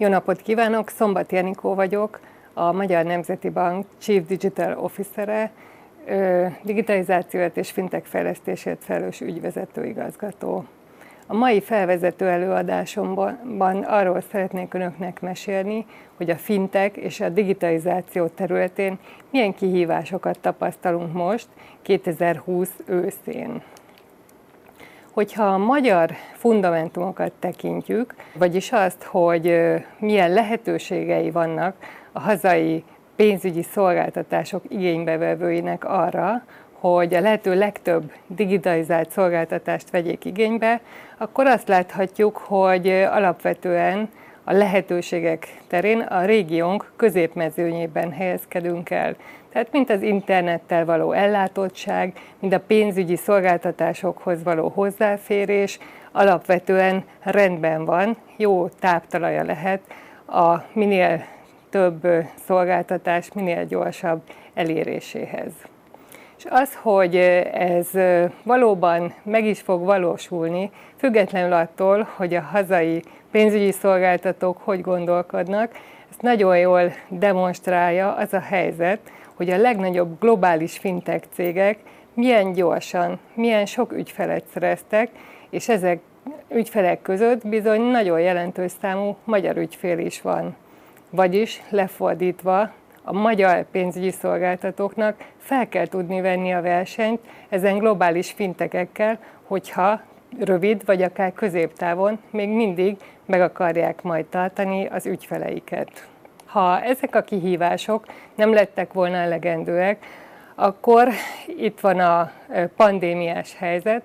Jó napot kívánok! Szombat Janikó vagyok, a Magyar Nemzeti Bank Chief Digital Officer-e, digitalizációt és fintech fejlesztésért felelős ügyvezető igazgató. A mai felvezető előadásomban arról szeretnék Önöknek mesélni, hogy a fintek és a digitalizáció területén milyen kihívásokat tapasztalunk most 2020 őszén. Hogyha a magyar fundamentumokat tekintjük, vagyis azt, hogy milyen lehetőségei vannak a hazai pénzügyi szolgáltatások igénybevevőinek arra, hogy a lehető legtöbb digitalizált szolgáltatást vegyék igénybe, akkor azt láthatjuk, hogy alapvetően a lehetőségek terén a régiónk középmezőnyében helyezkedünk el. Tehát mint az internettel való ellátottság, mint a pénzügyi szolgáltatásokhoz való hozzáférés, alapvetően rendben van, jó táptalaja lehet a minél több szolgáltatás minél gyorsabb eléréséhez. És az, hogy ez valóban meg is fog valósulni, függetlenül attól, hogy a hazai pénzügyi szolgáltatók hogy gondolkodnak, ezt nagyon jól demonstrálja az a helyzet, hogy a legnagyobb globális fintech cégek milyen gyorsan, milyen sok ügyfelet szereztek, és ezek ügyfelek között bizony nagyon jelentős számú magyar ügyfél is van. Vagyis lefordítva, a magyar pénzügyi szolgáltatóknak fel kell tudni venni a versenyt ezen globális fintekekkel, hogyha rövid vagy akár középtávon még mindig meg akarják majd tartani az ügyfeleiket. Ha ezek a kihívások nem lettek volna elegendőek, akkor itt van a pandémiás helyzet,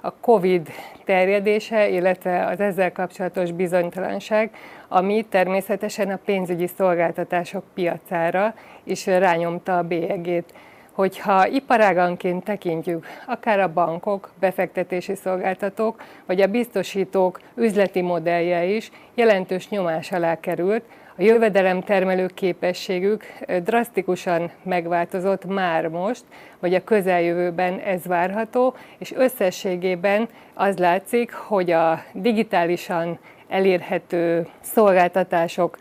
a COVID terjedése, illetve az ezzel kapcsolatos bizonytalanság, ami természetesen a pénzügyi szolgáltatások piacára is rányomta a bélyegét. Hogyha iparáganként tekintjük, akár a bankok, befektetési szolgáltatók, vagy a biztosítók üzleti modellje is jelentős nyomás alá került, a jövedelemtermelő képességük drasztikusan megváltozott már most, vagy a közeljövőben ez várható, és összességében az látszik, hogy a digitálisan elérhető szolgáltatások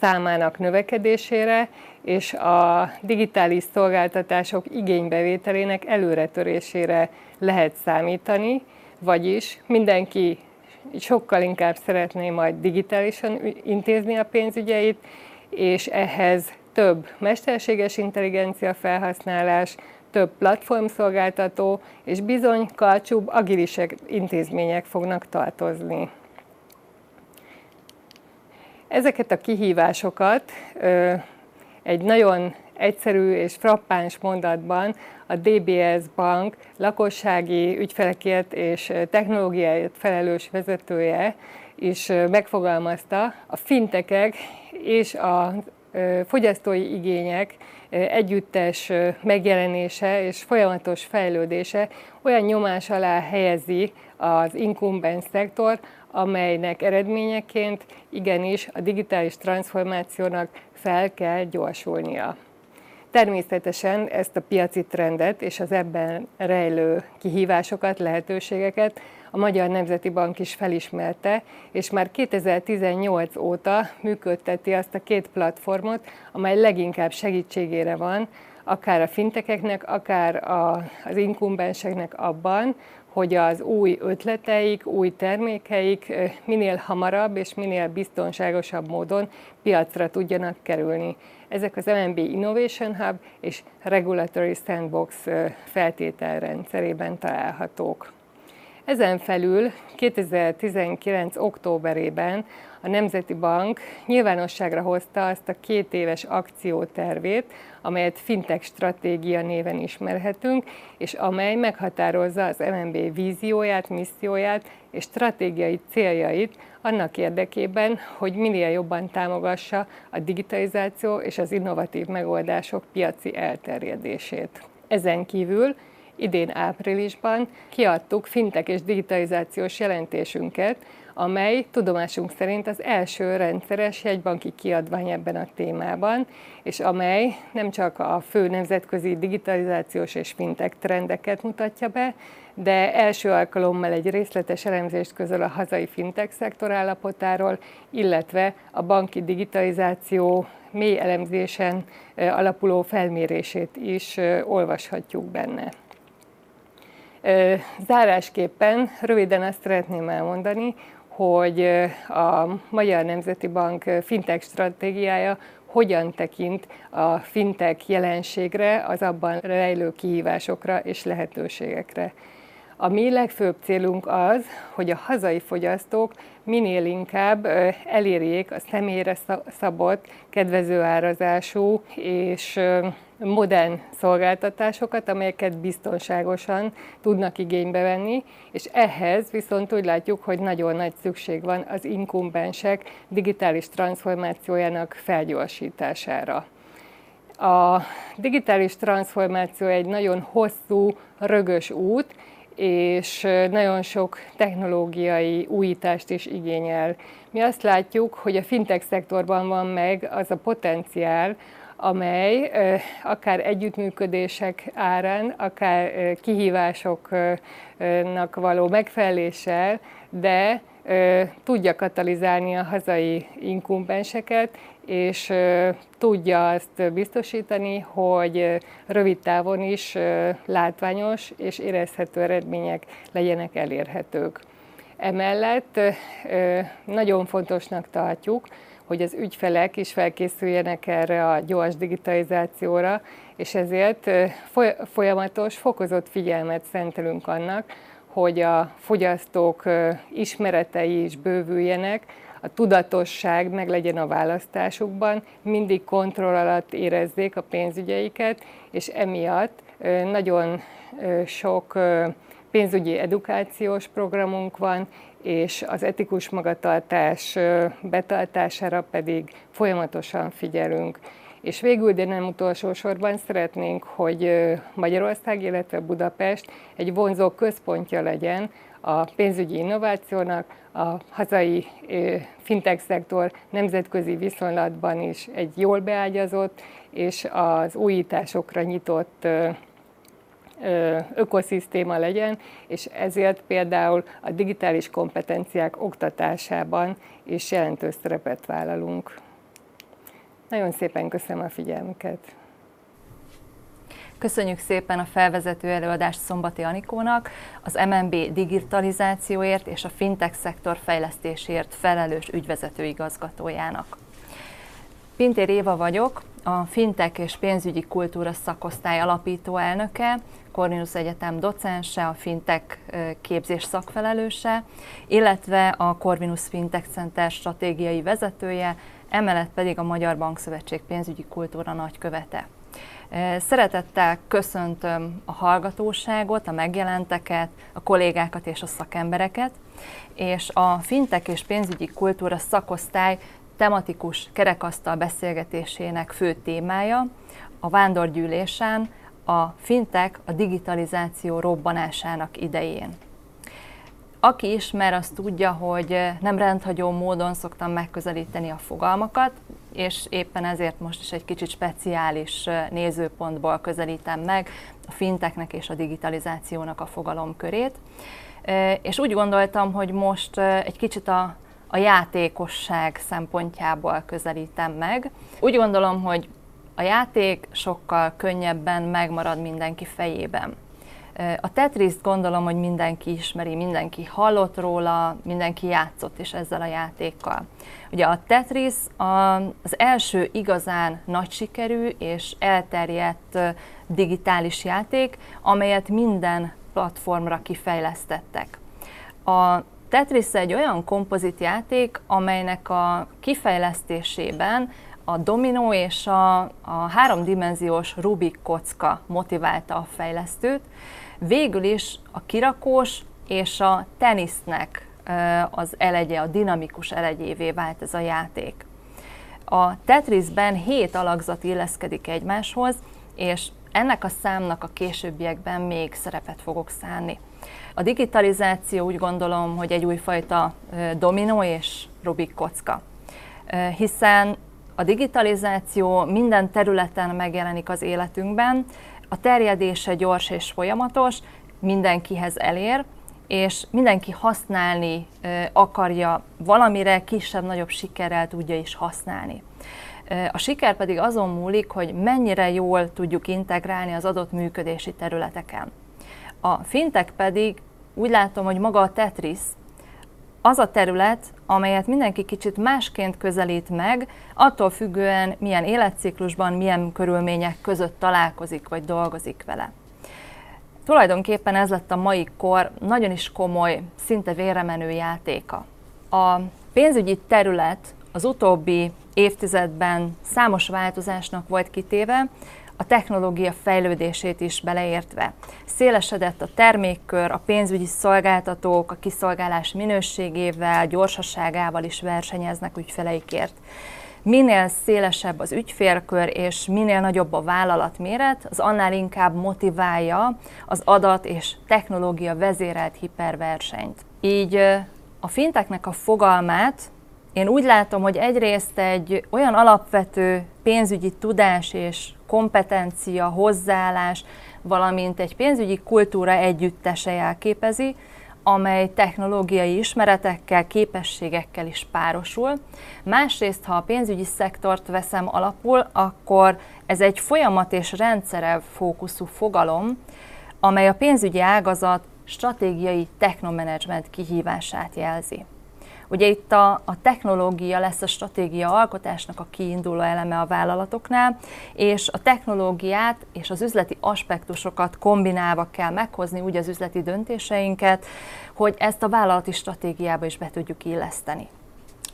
számának növekedésére és a digitális szolgáltatások igénybevételének előretörésére lehet számítani, vagyis mindenki sokkal inkább szeretné majd digitálisan intézni a pénzügyeit, és ehhez több mesterséges intelligencia felhasználás, több platformszolgáltató, és bizony kalcsúbb agilisek intézmények fognak tartozni. Ezeket a kihívásokat egy nagyon egyszerű és frappáns mondatban a DBS Bank lakossági ügyfelekért és technológiáért felelős vezetője is megfogalmazta, a fintekek és a fogyasztói igények együttes megjelenése és folyamatos fejlődése olyan nyomás alá helyezi az incumbens szektor, amelynek eredményeként igenis a digitális transformációnak fel kell gyorsulnia. Természetesen ezt a piaci trendet és az ebben rejlő kihívásokat, lehetőségeket a Magyar Nemzeti Bank is felismerte, és már 2018 óta működteti azt a két platformot, amely leginkább segítségére van, akár a fintekeknek, akár az inkumbenseknek abban, hogy az új ötleteik, új termékeik minél hamarabb és minél biztonságosabb módon piacra tudjanak kerülni. Ezek az MNB Innovation Hub és Regulatory Sandbox feltételrendszerében találhatók. Ezen felül 2019. októberében a Nemzeti Bank nyilvánosságra hozta azt a két éves akciótervét, amelyet Fintech Stratégia néven ismerhetünk, és amely meghatározza az MNB vízióját, misszióját és stratégiai céljait annak érdekében, hogy minél jobban támogassa a digitalizáció és az innovatív megoldások piaci elterjedését. Ezen kívül idén áprilisban kiadtuk fintek és digitalizációs jelentésünket, amely tudomásunk szerint az első rendszeres jegybanki kiadvány ebben a témában, és amely nem csak a fő nemzetközi digitalizációs és fintek trendeket mutatja be, de első alkalommal egy részletes elemzést közöl a hazai fintek szektor állapotáról, illetve a banki digitalizáció mély elemzésen alapuló felmérését is olvashatjuk benne. Zárásképpen röviden azt szeretném elmondani, hogy a Magyar Nemzeti Bank fintech stratégiája hogyan tekint a fintech jelenségre, az abban rejlő kihívásokra és lehetőségekre. A mi legfőbb célunk az, hogy a hazai fogyasztók minél inkább elérjék a személyre szabott, kedvező árazású és modern szolgáltatásokat, amelyeket biztonságosan tudnak igénybe venni, és ehhez viszont úgy látjuk, hogy nagyon nagy szükség van az inkumbensek digitális transformációjának felgyorsítására. A digitális transformáció egy nagyon hosszú, rögös út, és nagyon sok technológiai újítást is igényel. Mi azt látjuk, hogy a fintech szektorban van meg az a potenciál, amely akár együttműködések árán, akár kihívásoknak való megfeleléssel, de tudja katalizálni a hazai inkumbenseket, és tudja azt biztosítani, hogy rövid távon is látványos és érezhető eredmények legyenek elérhetők. Emellett nagyon fontosnak tartjuk, hogy az ügyfelek is felkészüljenek erre a gyors digitalizációra, és ezért folyamatos, fokozott figyelmet szentelünk annak, hogy a fogyasztók ismeretei is bővüljenek, a tudatosság meg legyen a választásukban, mindig kontroll alatt érezzék a pénzügyeiket, és emiatt nagyon sok pénzügyi edukációs programunk van, és az etikus magatartás betartására pedig folyamatosan figyelünk. És végül, de nem utolsó sorban szeretnénk, hogy Magyarország, illetve Budapest egy vonzó központja legyen a pénzügyi innovációnak, a hazai fintech szektor nemzetközi viszonylatban is egy jól beágyazott és az újításokra nyitott ökoszisztéma legyen, és ezért például a digitális kompetenciák oktatásában is jelentős szerepet vállalunk. Nagyon szépen köszönöm a figyelmüket! Köszönjük szépen a felvezető előadást Szombati Anikónak, az MNB digitalizációért és a fintech szektor fejlesztésért felelős ügyvezető igazgatójának. Pintér Éva vagyok, a Fintech és pénzügyi kultúra szakosztály alapító elnöke, Corvinus Egyetem docense, a Fintech képzés szakfelelőse, illetve a Corvinus Fintech Center stratégiai vezetője, emellett pedig a Magyar Bankszövetség pénzügyi kultúra nagykövete. Szeretettel köszöntöm a hallgatóságot, a megjelenteket, a kollégákat és a szakembereket, és a Fintech és pénzügyi kultúra szakosztály tematikus kerekasztal beszélgetésének fő témája a vándorgyűlésen a fintek a digitalizáció robbanásának idején. Aki ismer, az tudja, hogy nem rendhagyó módon szoktam megközelíteni a fogalmakat, és éppen ezért most is egy kicsit speciális nézőpontból közelítem meg a finteknek és a digitalizációnak a fogalomkörét. És úgy gondoltam, hogy most egy kicsit a, a játékosság szempontjából közelítem meg. Úgy gondolom, hogy a játék sokkal könnyebben megmarad mindenki fejében. A Tetris gondolom, hogy mindenki ismeri, mindenki hallott róla, mindenki játszott is ezzel a játékkal. Ugye a Tetris az első igazán nagy sikerű és elterjedt digitális játék, amelyet minden platformra kifejlesztettek. A Tetris egy olyan kompozit játék, amelynek a kifejlesztésében a dominó és a, a háromdimenziós Rubik kocka motiválta a fejlesztőt. Végül is a kirakós és a tenisznek az elegye, a dinamikus elegyévé vált ez a játék. A Tetrisben hét alakzat illeszkedik egymáshoz, és ennek a számnak a későbbiekben még szerepet fogok szánni. A digitalizáció úgy gondolom, hogy egy újfajta dominó és Rubik kocka, hiszen a digitalizáció minden területen megjelenik az életünkben, a terjedése gyors és folyamatos, mindenkihez elér, és mindenki használni akarja valamire, kisebb-nagyobb sikerrel tudja is használni. A siker pedig azon múlik, hogy mennyire jól tudjuk integrálni az adott működési területeken. A fintek pedig úgy látom, hogy maga a Tetris az a terület, amelyet mindenki kicsit másként közelít meg, attól függően milyen életciklusban, milyen körülmények között találkozik vagy dolgozik vele. Tulajdonképpen ez lett a mai kor nagyon is komoly, szinte véremenő játéka. A pénzügyi terület az utóbbi évtizedben számos változásnak volt kitéve, a technológia fejlődését is beleértve. Szélesedett a termékkör, a pénzügyi szolgáltatók a kiszolgálás minőségével, gyorsaságával is versenyeznek ügyfeleikért. Minél szélesebb az ügyfélkör és minél nagyobb a vállalatméret, az annál inkább motiválja az adat és technológia vezérelt hiperversenyt. Így a finteknek a fogalmát én úgy látom, hogy egyrészt egy olyan alapvető pénzügyi tudás és kompetencia, hozzáállás, valamint egy pénzügyi kultúra együttese jelképezi, amely technológiai ismeretekkel, képességekkel is párosul. Másrészt, ha a pénzügyi szektort veszem alapul, akkor ez egy folyamat és rendszere fókuszú fogalom, amely a pénzügyi ágazat stratégiai technomenedzsment kihívását jelzi. Ugye itt a, a technológia lesz a stratégia alkotásnak a kiinduló eleme a vállalatoknál, és a technológiát és az üzleti aspektusokat kombinálva kell meghozni úgy az üzleti döntéseinket, hogy ezt a vállalati stratégiába is be tudjuk illeszteni.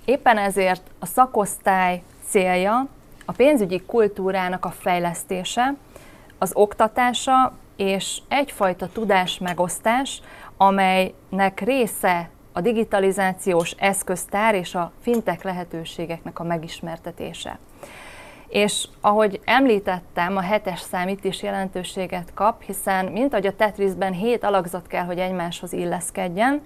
Éppen ezért a szakosztály célja a pénzügyi kultúrának a fejlesztése, az oktatása és egyfajta tudás megosztás, amelynek része a digitalizációs eszköztár és a fintek lehetőségeknek a megismertetése. És ahogy említettem, a hetes szám itt is jelentőséget kap, hiszen mint ahogy a Tetrisben hét alakzat kell, hogy egymáshoz illeszkedjen,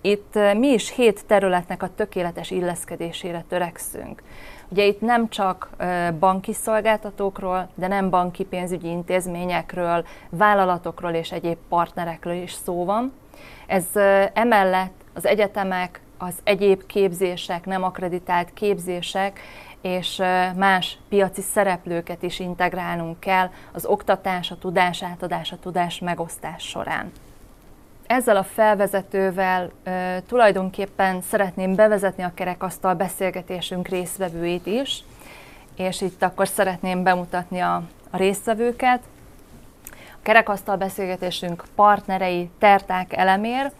itt eh, mi is hét területnek a tökéletes illeszkedésére törekszünk. Ugye itt nem csak eh, banki szolgáltatókról, de nem banki pénzügyi intézményekről, vállalatokról és egyéb partnerekről is szó van. Ez eh, emellett az egyetemek, az egyéb képzések, nem akreditált képzések, és más piaci szereplőket is integrálnunk kell az oktatás, a tudás átadás, a tudás megosztás során. Ezzel a felvezetővel e, tulajdonképpen szeretném bevezetni a kerekasztal beszélgetésünk résztvevőit is, és itt akkor szeretném bemutatni a, a résztvevőket. A kerekasztal beszélgetésünk partnerei Terták Elemér,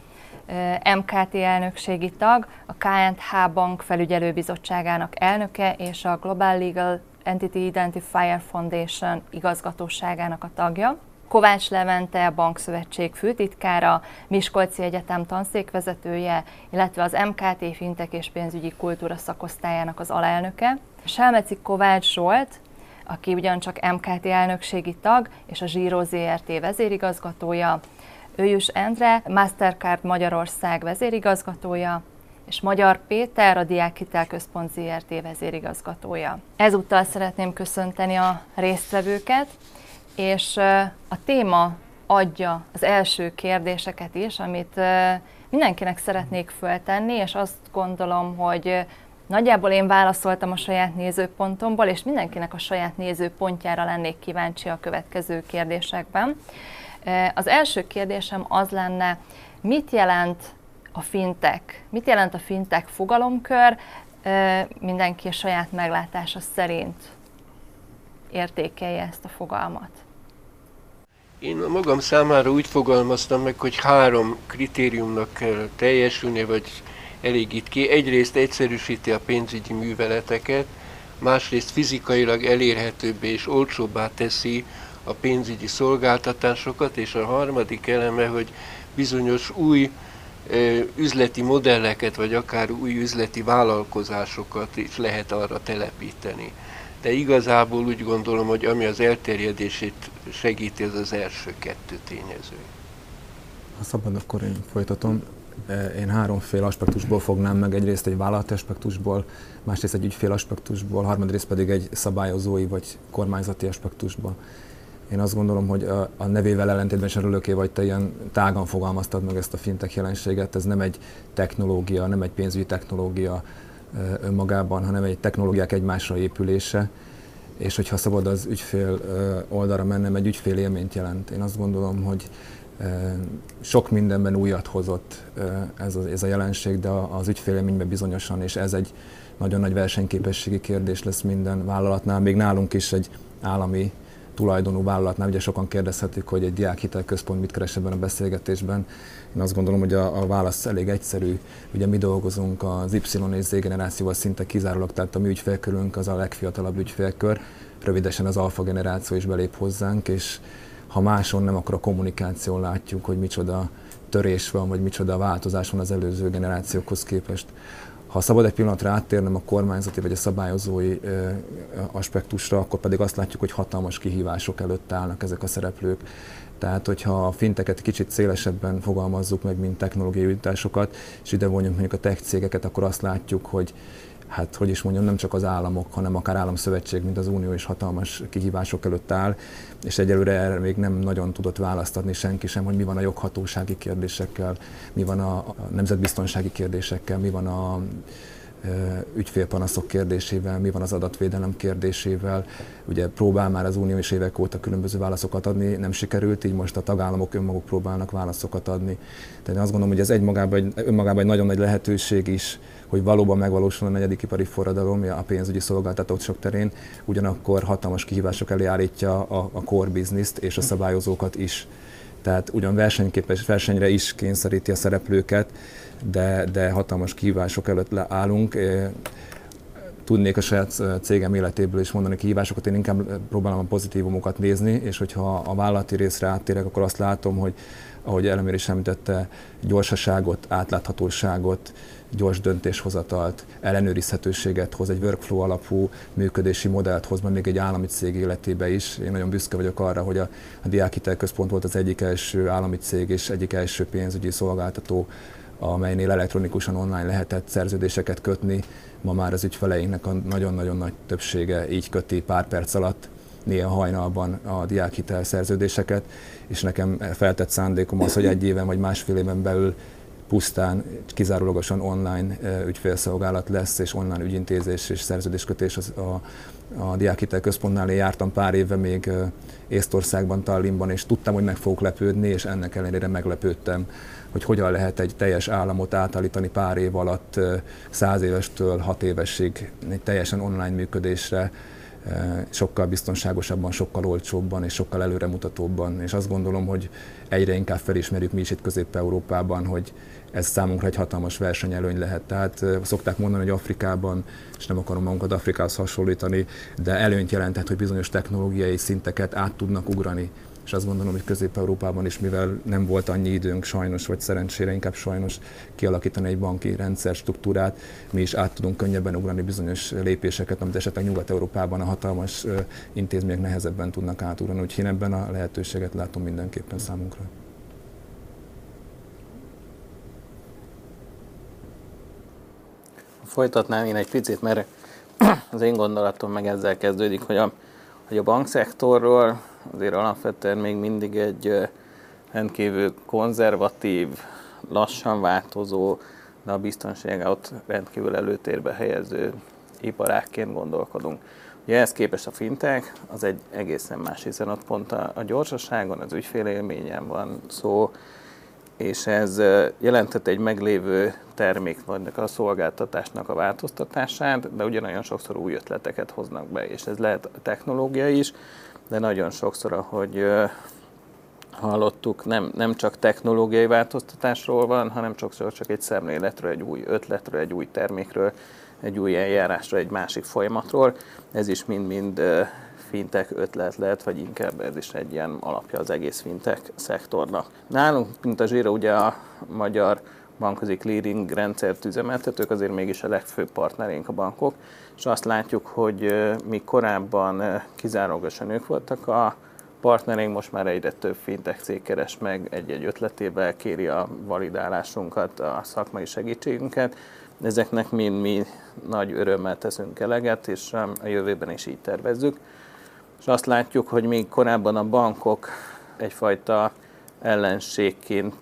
MKT elnökségi tag, a KNH Bank felügyelőbizottságának elnöke és a Global Legal Entity Identifier Foundation igazgatóságának a tagja. Kovács Levente, a Bankszövetség főtitkára, Miskolci Egyetem tanszékvezetője, illetve az MKT Fintek és Pénzügyi Kultúra szakosztályának az alelnöke. Selmeci Kovács Zsolt, aki ugyancsak MKT elnökségi tag és a Zsíró ZRT vezérigazgatója, Őjus Endre, Mastercard Magyarország vezérigazgatója, és Magyar Péter, a Diák Hitelközpont ZRT vezérigazgatója. Ezúttal szeretném köszönteni a résztvevőket, és a téma adja az első kérdéseket is, amit mindenkinek szeretnék föltenni, és azt gondolom, hogy nagyjából én válaszoltam a saját nézőpontomból, és mindenkinek a saját nézőpontjára lennék kíváncsi a következő kérdésekben. Az első kérdésem az lenne, mit jelent a fintek? Mit jelent a fintek fogalomkör? Mindenki a saját meglátása szerint értékelje ezt a fogalmat. Én a magam számára úgy fogalmaztam meg, hogy három kritériumnak kell teljesülni, vagy elégít ki. Egyrészt egyszerűsíti a pénzügyi műveleteket, másrészt fizikailag elérhetőbbé és olcsóbbá teszi a pénzügyi szolgáltatásokat, és a harmadik eleme, hogy bizonyos új üzleti modelleket, vagy akár új üzleti vállalkozásokat is lehet arra telepíteni. de igazából úgy gondolom, hogy ami az elterjedését segíti, az az első kettő tényező. Ha szabad, akkor én folytatom. Én háromféle aspektusból fognám meg, egyrészt egy vállalati aspektusból, másrészt egy ügyfél aspektusból, harmadrészt pedig egy szabályozói vagy kormányzati aspektusból. Én azt gondolom, hogy a, nevével ellentétben is örülöké vagy te ilyen tágan fogalmaztad meg ezt a fintech jelenséget. Ez nem egy technológia, nem egy pénzügyi technológia önmagában, hanem egy technológiák egymásra épülése. És hogyha szabad az ügyfél oldalra mennem, egy ügyfél élményt jelent. Én azt gondolom, hogy sok mindenben újat hozott ez a, ez a jelenség, de az ügyfélélményben bizonyosan, és ez egy nagyon nagy versenyképességi kérdés lesz minden vállalatnál, még nálunk is egy állami tulajdonú vállalatnál, ugye sokan kérdezhetik, hogy egy diákhitelközpont mit keres ebben a beszélgetésben. Én azt gondolom, hogy a, a válasz elég egyszerű. Ugye mi dolgozunk az Y és Z generációval szinte kizárólag, tehát a mi ügyfélkörünk az a legfiatalabb ügyfélkör, rövidesen az alfa generáció is belép hozzánk, és ha máson nem, akkor a kommunikáción látjuk, hogy micsoda törés van, vagy micsoda változás van az előző generációkhoz képest. Ha szabad egy pillanatra áttérnem a kormányzati vagy a szabályozói aspektusra, akkor pedig azt látjuk, hogy hatalmas kihívások előtt állnak ezek a szereplők. Tehát, hogyha a finteket kicsit szélesebben fogalmazzuk meg, mint technológiai jutásokat, és ide vonjuk mondjuk a tech cégeket, akkor azt látjuk, hogy hát hogy is mondjam, nem csak az államok, hanem akár államszövetség, mint az Unió is hatalmas kihívások előtt áll, és egyelőre erre még nem nagyon tudott választ adni senki sem, hogy mi van a joghatósági kérdésekkel, mi van a nemzetbiztonsági kérdésekkel, mi van a ügyfélpanaszok kérdésével, mi van az adatvédelem kérdésével. Ugye próbál már az Unió is évek óta különböző válaszokat adni, nem sikerült, így most a tagállamok önmaguk próbálnak válaszokat adni. Tehát én azt gondolom, hogy ez egymagában egy, önmagában egy nagyon nagy lehetőség is, hogy valóban megvalósul a negyedik ipari forradalom a pénzügyi szolgáltatók sok terén, ugyanakkor hatalmas kihívások elé állítja a, a core business-t és a szabályozókat is. Tehát ugyan versenyképes versenyre is kényszeríti a szereplőket, de, de hatalmas kihívások előtt állunk. Tudnék a saját cégem életéből is mondani kihívásokat, én inkább próbálom a pozitívumokat nézni, és hogyha a vállalati részre áttérek, akkor azt látom, hogy ahogy Elemér is említette, gyorsaságot, átláthatóságot, gyors döntéshozatalt, ellenőrizhetőséget hoz, egy workflow alapú működési modellt hoz, majd még egy állami cég életébe is. Én nagyon büszke vagyok arra, hogy a, a Diákhitel Központ volt az egyik első állami cég és egyik első pénzügyi szolgáltató, amelynél elektronikusan online lehetett szerződéseket kötni. Ma már az ügyfeleinknek a nagyon-nagyon nagy többsége így köti pár perc alatt, néha hajnalban a diákhitel szerződéseket, és nekem feltett szándékom az, hogy egy éven vagy másfél éven belül pusztán, kizárólagosan online ügyfélszolgálat lesz, és online ügyintézés és szerződéskötés az a, a Diákhitel Központnál én jártam pár éve még Észtországban, Tallinnban, és tudtam, hogy meg fogok lepődni, és ennek ellenére meglepődtem, hogy hogyan lehet egy teljes államot átállítani pár év alatt, száz évestől hat évesig egy teljesen online működésre, sokkal biztonságosabban, sokkal olcsóbban és sokkal előremutatóbban. És azt gondolom, hogy egyre inkább felismerjük mi is itt Közép-Európában, hogy ez számunkra egy hatalmas versenyelőny lehet. Tehát szokták mondani, hogy Afrikában, és nem akarom magunkat Afrikához hasonlítani, de előnyt jelentett, hogy bizonyos technológiai szinteket át tudnak ugrani és azt gondolom, hogy Közép-Európában is, mivel nem volt annyi időnk sajnos, vagy szerencsére inkább sajnos kialakítani egy banki rendszer struktúrát, mi is át tudunk könnyebben ugrani bizonyos lépéseket, amit esetleg Nyugat-Európában a hatalmas intézmények nehezebben tudnak átugrani, úgyhogy én ebben a lehetőséget látom mindenképpen számunkra. Folytatnám én egy picit, mert az én gondolatom meg ezzel kezdődik, hogy a, hogy a bankszektorról azért alapvetően még mindig egy rendkívül konzervatív, lassan változó, de a biztonságát rendkívül előtérbe helyező iparákként gondolkodunk. Ugye ehhez képest a fintech az egy egészen más, hiszen ott pont a, a gyorsaságon, az ügyfélélményen van szó, és ez jelentett egy meglévő termék vagy a szolgáltatásnak a változtatását, de ugyanolyan sokszor új ötleteket hoznak be, és ez lehet technológia is, de nagyon sokszor, ahogy hallottuk, nem, nem csak technológiai változtatásról van, hanem sokszor csak egy szemléletről, egy új ötletről, egy új termékről, egy új eljárásról, egy másik folyamatról. Ez is mind-mind fintek ötlet lehet, vagy inkább ez is egy ilyen alapja az egész fintek szektornak. Nálunk, mint a Zsíra, ugye a magyar bankközi clearing rendszert üzemeltetők, azért mégis a legfőbb partnerénk a bankok, és azt látjuk, hogy mi korábban kizárólagosan ők voltak a partnereink, most már egyre több fintech cég keres meg egy-egy ötletével, kéri a validálásunkat, a szakmai segítségünket. Ezeknek mind mi nagy örömmel teszünk eleget, és a jövőben is így tervezzük. És azt látjuk, hogy még korábban a bankok egyfajta ellenségként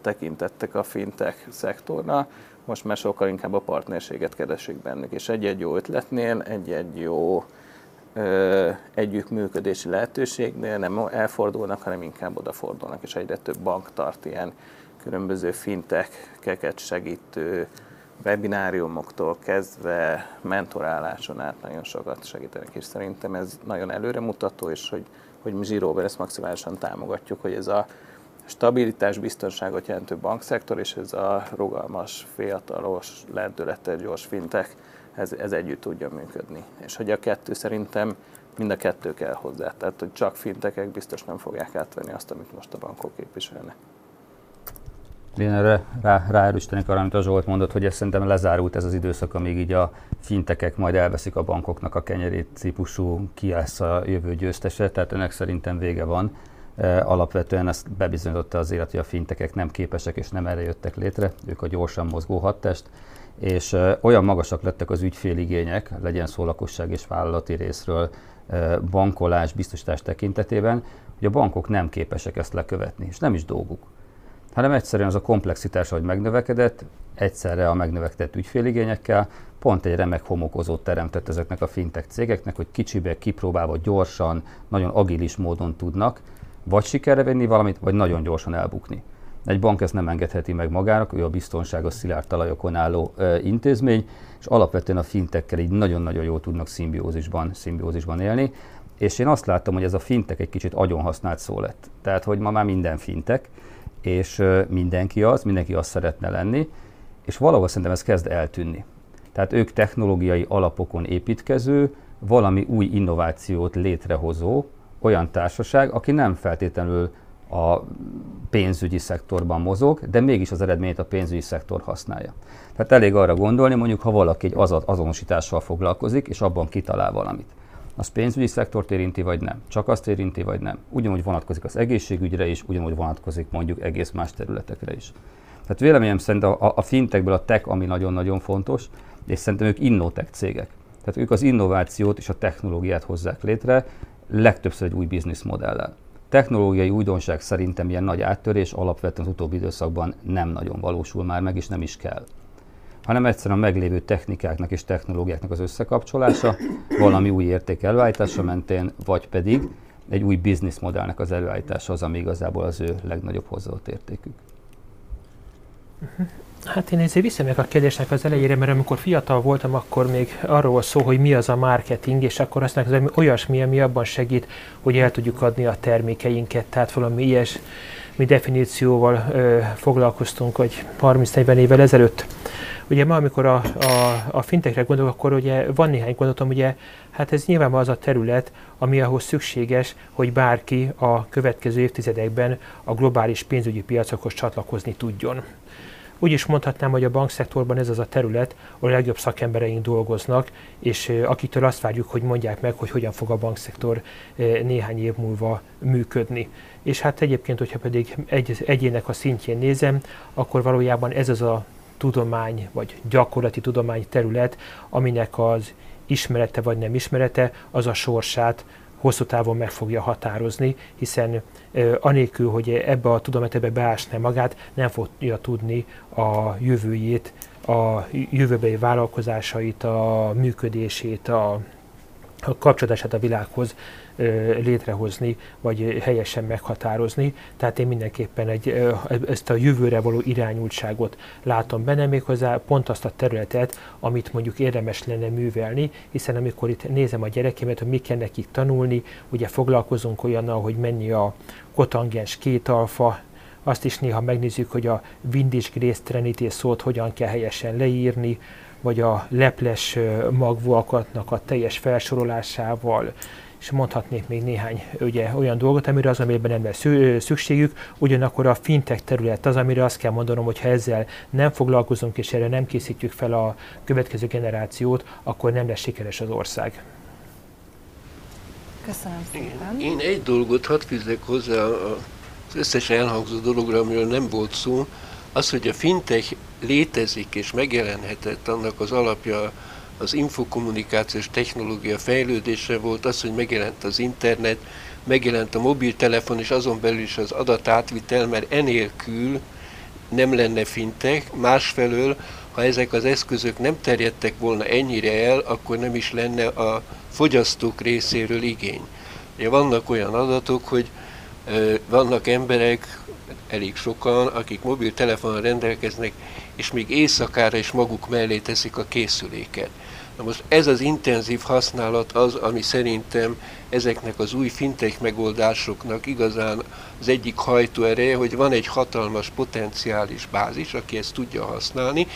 tekintettek a fintech szektorra, most már sokkal inkább a partnerséget keresik bennük, és egy-egy jó ötletnél, egy-egy jó ö, együttműködési lehetőségnél nem elfordulnak, hanem inkább odafordulnak, és egyre több bank tart ilyen különböző fintech-keket segítő webináriumoktól kezdve mentoráláson át nagyon sokat segítenek, és szerintem ez nagyon előremutató, és hogy, hogy mi Zsiróban ezt maximálisan támogatjuk, hogy ez a stabilitás, biztonságot jelentő bankszektor, és ez a rugalmas, fiatalos, lendületes, gyors fintek, ez, ez együtt tudja működni. És hogy a kettő szerintem mind a kettő kell hozzá. Tehát, hogy csak fintekek biztos nem fogják átvenni azt, amit most a bankok képviselnek. Én erre rá, ráerősítenék arra, amit a Zsolt mondott, hogy ez szerintem lezárult ez az időszak, amíg így a fintekek majd elveszik a bankoknak a kenyerét típusú, ki lesz a jövő győztese, tehát ennek szerintem vége van. Alapvetően ezt bebizonyította az élet, hogy a fintekek nem képesek és nem erre jöttek létre, ők a gyorsan mozgó hadtest, és olyan magasak lettek az ügyféligények, legyen szó lakosság és vállalati részről, bankolás, biztosítás tekintetében, hogy a bankok nem képesek ezt lekövetni, és nem is dolguk. Hanem egyszerűen az a komplexitás, hogy megnövekedett, egyszerre a megnövekedett ügyféligényekkel, pont egy remek homokozót teremtett ezeknek a fintech cégeknek, hogy kicsibe, kipróbálva, gyorsan, nagyon agilis módon tudnak vagy sikerre venni valamit, vagy nagyon gyorsan elbukni. Egy bank ezt nem engedheti meg magának, ő a biztonságos szilárd talajokon álló ö, intézmény, és alapvetően a fintekkel így nagyon-nagyon jól tudnak szimbiózisban, szimbiózisban élni. És én azt láttam, hogy ez a fintek egy kicsit agyon használt szó lett. Tehát, hogy ma már minden fintek, és mindenki az, mindenki azt szeretne lenni, és valahol szerintem ez kezd eltűnni. Tehát ők technológiai alapokon építkező, valami új innovációt létrehozó olyan társaság, aki nem feltétlenül a pénzügyi szektorban mozog, de mégis az eredményt a pénzügyi szektor használja. Tehát elég arra gondolni, mondjuk, ha valaki egy azonosítással foglalkozik, és abban kitalál valamit az pénzügyi szektort érinti, vagy nem? Csak azt érinti, vagy nem? Ugyanúgy vonatkozik az egészségügyre is, ugyanúgy vonatkozik mondjuk egész más területekre is. Tehát véleményem szerint a, a fintekből a tech, ami nagyon-nagyon fontos, és szerintem ők innotech cégek. Tehát ők az innovációt és a technológiát hozzák létre, legtöbbször egy új bizniszmodellel. Technológiai újdonság szerintem ilyen nagy áttörés alapvetően az utóbbi időszakban nem nagyon valósul már meg, és nem is kell hanem egyszerűen a meglévő technikáknak és technológiáknak az összekapcsolása, valami új érték előállítása mentén, vagy pedig egy új bizniszmodellnek az előállítása az, ami igazából az ő legnagyobb hozzáadott értékük. Hát én ezért visszamegyek a kérdésnek az elejére, mert amikor fiatal voltam, akkor még arról szó, hogy mi az a marketing, és akkor azt hogy olyasmi, ami abban segít, hogy el tudjuk adni a termékeinket, tehát valami ilyes mi definícióval ö, foglalkoztunk, hogy 30-40 évvel ezelőtt. Ugye ma, amikor a, a, a fintekre gondolok, akkor ugye van néhány gondolatom, ugye hát ez nyilván az a terület, ami ahhoz szükséges, hogy bárki a következő évtizedekben a globális pénzügyi piacokhoz csatlakozni tudjon. Úgy is mondhatnám, hogy a bankszektorban ez az a terület, ahol a legjobb szakembereink dolgoznak, és akiktől azt várjuk, hogy mondják meg, hogy hogyan fog a bankszektor néhány év múlva működni. És hát egyébként, hogyha pedig egy, egyének a szintjén nézem, akkor valójában ez az a tudomány, vagy gyakorlati tudomány terület, aminek az ismerete vagy nem ismerete, az a sorsát hosszú távon meg fogja határozni, hiszen anélkül, hogy ebbe a tudományba beásná magát, nem fogja tudni a jövőjét, a jövőbeli vállalkozásait, a működését, a, a kapcsolatását a világhoz létrehozni, vagy helyesen meghatározni. Tehát én mindenképpen egy, ezt a jövőre való irányultságot látom benne, méghozzá pont azt a területet, amit mondjuk érdemes lenne művelni, hiszen amikor itt nézem a gyerekemet, hogy mi kell nekik tanulni, ugye foglalkozunk olyannal, hogy mennyi a kotangens két alfa, azt is néha megnézzük, hogy a Windish Grace Trinity szót hogyan kell helyesen leírni, vagy a leples magvóakatnak a teljes felsorolásával, és mondhatnék még néhány ugye, olyan dolgot, amire az, amiben nem lesz szükségük, ugyanakkor a fintech terület az, amire azt kell mondanom, hogy ha ezzel nem foglalkozunk és erre nem készítjük fel a következő generációt, akkor nem lesz sikeres az ország. Köszönöm szépen. Én, én egy dolgot hadd fűzzek hozzá az összes elhangzó dologra, amiről nem volt szó, az, hogy a fintech létezik és megjelenhetett, annak az alapja az infokommunikációs technológia fejlődése volt, az, hogy megjelent az internet, megjelent a mobiltelefon, és azon belül is az adatátvitel, mert enélkül nem lenne fintek, másfelől, ha ezek az eszközök nem terjedtek volna ennyire el, akkor nem is lenne a fogyasztók részéről igény. Ugye vannak olyan adatok, hogy vannak emberek, elég sokan, akik mobiltelefonnal rendelkeznek, és még éjszakára is maguk mellé teszik a készüléket. Na most ez az intenzív használat az, ami szerintem ezeknek az új fintech megoldásoknak igazán az egyik hajtóereje, hogy van egy hatalmas potenciális bázis, aki ezt tudja használni.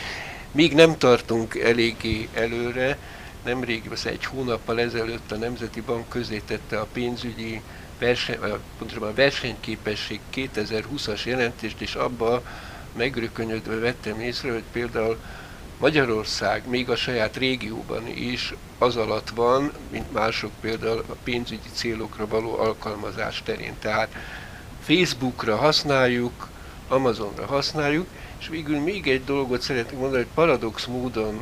Míg nem tartunk eléggé előre, nemrég, egy hónappal ezelőtt a Nemzeti Bank közé tette a pénzügyi verseny, pontosabban a versenyképesség 2020-as jelentést, és abba megrökönyödve vettem észre, hogy például Magyarország még a saját régióban is az alatt van, mint mások például a pénzügyi célokra való alkalmazás terén. Tehát Facebookra használjuk, Amazonra használjuk, és végül még egy dolgot szeretnék mondani, hogy paradox módon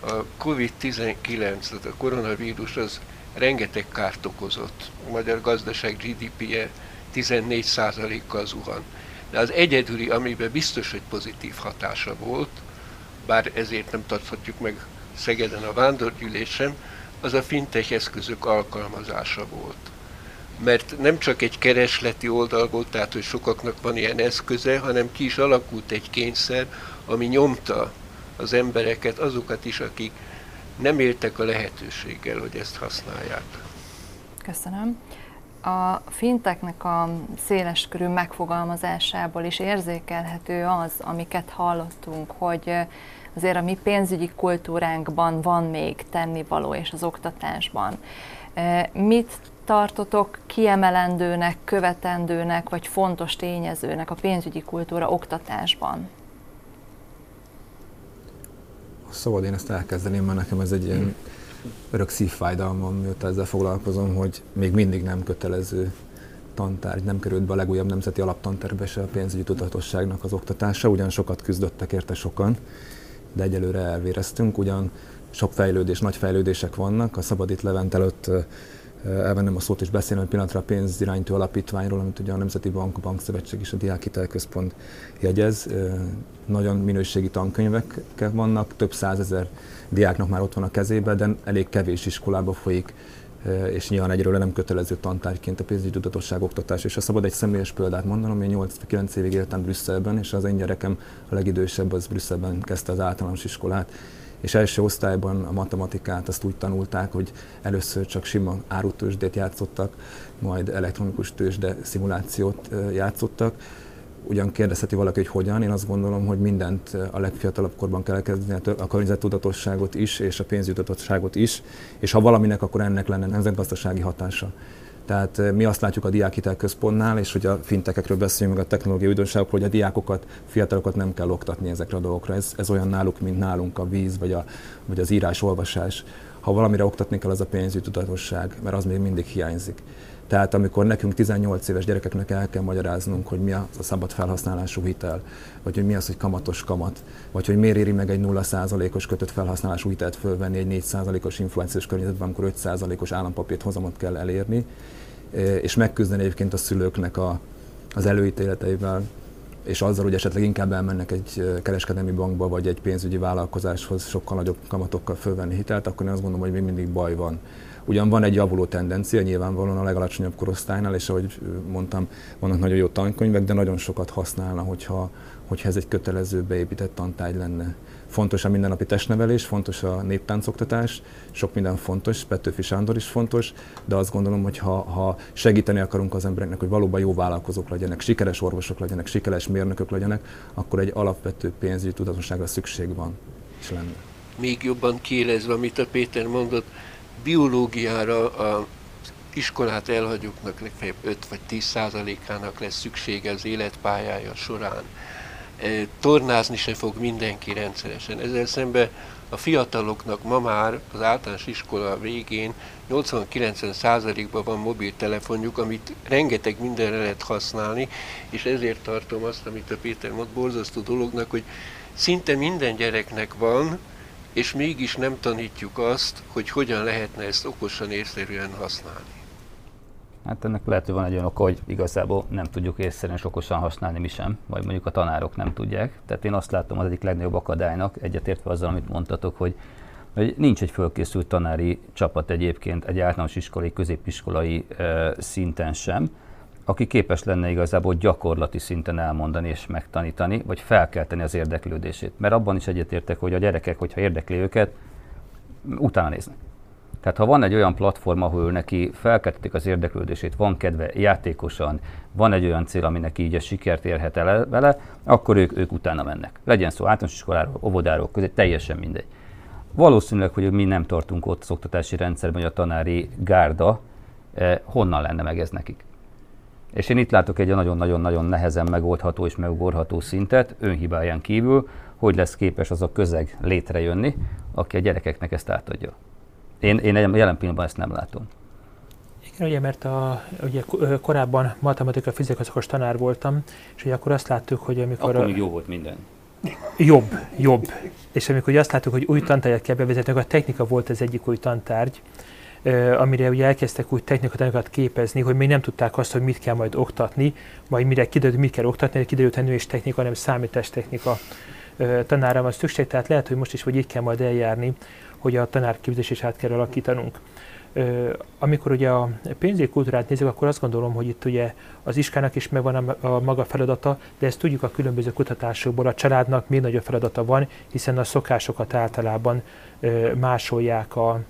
a COVID-19, tehát a koronavírus az rengeteg kárt okozott. A magyar gazdaság GDP-je 14%-kal zuhan. De az egyedüli, amiben biztos, hogy pozitív hatása volt, bár ezért nem tarthatjuk meg Szegeden a vándorgyűlésen, az a fintech eszközök alkalmazása volt. Mert nem csak egy keresleti oldal volt, tehát hogy sokaknak van ilyen eszköze, hanem ki is alakult egy kényszer, ami nyomta az embereket, azokat is, akik nem éltek a lehetőséggel, hogy ezt használják. Köszönöm. A finteknek a széleskörű megfogalmazásából is érzékelhető az, amiket hallottunk, hogy azért a mi pénzügyi kultúránkban van még tennivaló, és az oktatásban. Mit tartotok kiemelendőnek, követendőnek, vagy fontos tényezőnek a pénzügyi kultúra oktatásban? Szabad én ezt elkezdeném, mert nekem ez egy ilyen örök szívfájdalmam, mióta ezzel foglalkozom, hogy még mindig nem kötelező tantárgy, nem került be a legújabb nemzeti alaptanterbe se a pénzügyi tudatosságnak az oktatása, ugyan sokat küzdöttek érte sokan, de egyelőre elvéreztünk, ugyan sok fejlődés, nagy fejlődések vannak. A Szabad itt Levent előtt elvennem a szót és beszélni egy pillanatra a pénzirányító alapítványról, amit ugye a Nemzeti Bank, a Bankszövetség és a Diákhitelközpont jegyez. Nagyon minőségi tankönyvek vannak, több százezer diáknak már ott van a kezében, de elég kevés iskolába folyik és nyilván egyről nem kötelező tantárgyként a pénzügyi tudatosság oktatás. És ha szabad egy személyes példát mondanom, én 8-9 évig éltem Brüsszelben, és az én gyerekem a legidősebb, az Brüsszelben kezdte az általános iskolát, és első osztályban a matematikát azt úgy tanulták, hogy először csak sima árutősdét játszottak, majd elektronikus tőzsde szimulációt játszottak, ugyan kérdezheti valaki, hogy hogyan, én azt gondolom, hogy mindent a legfiatalabb korban kell kezdeni, a környezettudatosságot is, és a pénzjutatosságot is, és ha valaminek, akkor ennek lenne nemzetgazdasági hatása. Tehát mi azt látjuk a diákhitel központnál, és hogy a fintekekről beszélünk, meg a technológiai újdonságokról, hogy a diákokat, fiatalokat nem kell oktatni ezekre a dolgokra. Ez, ez olyan náluk, mint nálunk a víz, vagy, a, vagy az írás, olvasás. Ha valamire oktatni kell, az a pénzügyi tudatosság, mert az még mindig hiányzik. Tehát amikor nekünk 18 éves gyerekeknek el kell magyaráznunk, hogy mi a szabad felhasználású hitel, vagy hogy mi az, hogy kamatos kamat, vagy hogy miért éri meg egy 0%-os kötött felhasználású hitelt fölvenni egy 4%-os inflációs környezetben, amikor 5%-os állampapírt hozamot kell elérni, és megküzdeni egyébként a szülőknek a, az előítéleteivel, és azzal, hogy esetleg inkább elmennek egy kereskedelmi bankba, vagy egy pénzügyi vállalkozáshoz sokkal nagyobb kamatokkal fölvenni hitelt, akkor én azt gondolom, hogy még mindig baj van. Ugyan van egy javuló tendencia, nyilvánvalóan a legalacsonyabb korosztálynál, és ahogy mondtam, vannak nagyon jó tankönyvek, de nagyon sokat használna, hogyha, hogyha ez egy kötelező beépített tantárgy lenne. Fontos a mindennapi testnevelés, fontos a néptáncoktatás, sok minden fontos, Petőfi Sándor is fontos, de azt gondolom, hogy ha, ha segíteni akarunk az embereknek, hogy valóban jó vállalkozók legyenek, sikeres orvosok legyenek, sikeres mérnökök legyenek, akkor egy alapvető pénzügyi tudatosságra szükség van, és lenne. Még jobban kiélezve, amit a Péter mondott, biológiára, a iskolát elhagyóknak legfeljebb 5 vagy 10 százalékának lesz szüksége az életpályája során. Tornázni se fog mindenki rendszeresen. Ezzel szemben a fiataloknak ma már az általános iskola végén 80-90 százalékban van mobiltelefonjuk, amit rengeteg mindenre lehet használni, és ezért tartom azt, amit a Péter mond, borzasztó dolognak, hogy szinte minden gyereknek van, és mégis nem tanítjuk azt, hogy hogyan lehetne ezt okosan, észszerűen használni. Hát ennek lehet, hogy van egy olyan oka, hogy igazából nem tudjuk észszerűen és okosan használni mi sem, vagy mondjuk a tanárok nem tudják. Tehát én azt látom az egyik legnagyobb akadálynak, egyetértve azzal, amit mondtatok, hogy, hogy nincs egy fölkészült tanári csapat egyébként egy általános iskolai, középiskolai e, szinten sem, aki képes lenne igazából gyakorlati szinten elmondani és megtanítani, vagy felkelteni az érdeklődését. Mert abban is egyetértek, hogy a gyerekek, hogyha érdekli őket, utána néznek. Tehát ha van egy olyan platform, ahol neki felkeltetik az érdeklődését, van kedve játékosan, van egy olyan cél, ami neki így a sikert érhet el vele, akkor ők, ők utána mennek. Legyen szó általános iskoláról, óvodáról, közé, teljesen mindegy. Valószínűleg, hogy mi nem tartunk ott az oktatási rendszerben, hogy a tanári gárda, eh, honnan lenne meg ez nekik. És én itt látok egy nagyon-nagyon-nagyon nehezen megoldható és megugorható szintet, önhibáján kívül, hogy lesz képes az a közeg létrejönni, aki a gyerekeknek ezt átadja. Én, én jelen pillanatban ezt nem látom. Igen, ugye, mert a, ugye korábban matematika fizikaszakos tanár voltam, és ugye akkor azt láttuk, hogy amikor... Akkor még jó volt minden. Jobb, jobb. És amikor ugye azt láttuk, hogy új tantárgyat kell bevezetni, akkor a technika volt az egyik új tantárgy, amire ugye elkezdtek úgy technikatánokat képezni, hogy még nem tudták azt, hogy mit kell majd oktatni, majd mire kiderült, hogy mit kell oktatni, kiderült, hogy nem is technika, hanem számítástechnika tanára van szükség, tehát lehet, hogy most is vagy így kell majd eljárni, hogy a tanárképzés is át kell alakítanunk. Amikor ugye a pénzügyi kultúrát nézzük, akkor azt gondolom, hogy itt ugye az iskának is megvan a, a maga feladata, de ezt tudjuk a különböző kutatásokból, a családnak még nagyobb feladata van, hiszen a szokásokat általában másolják a,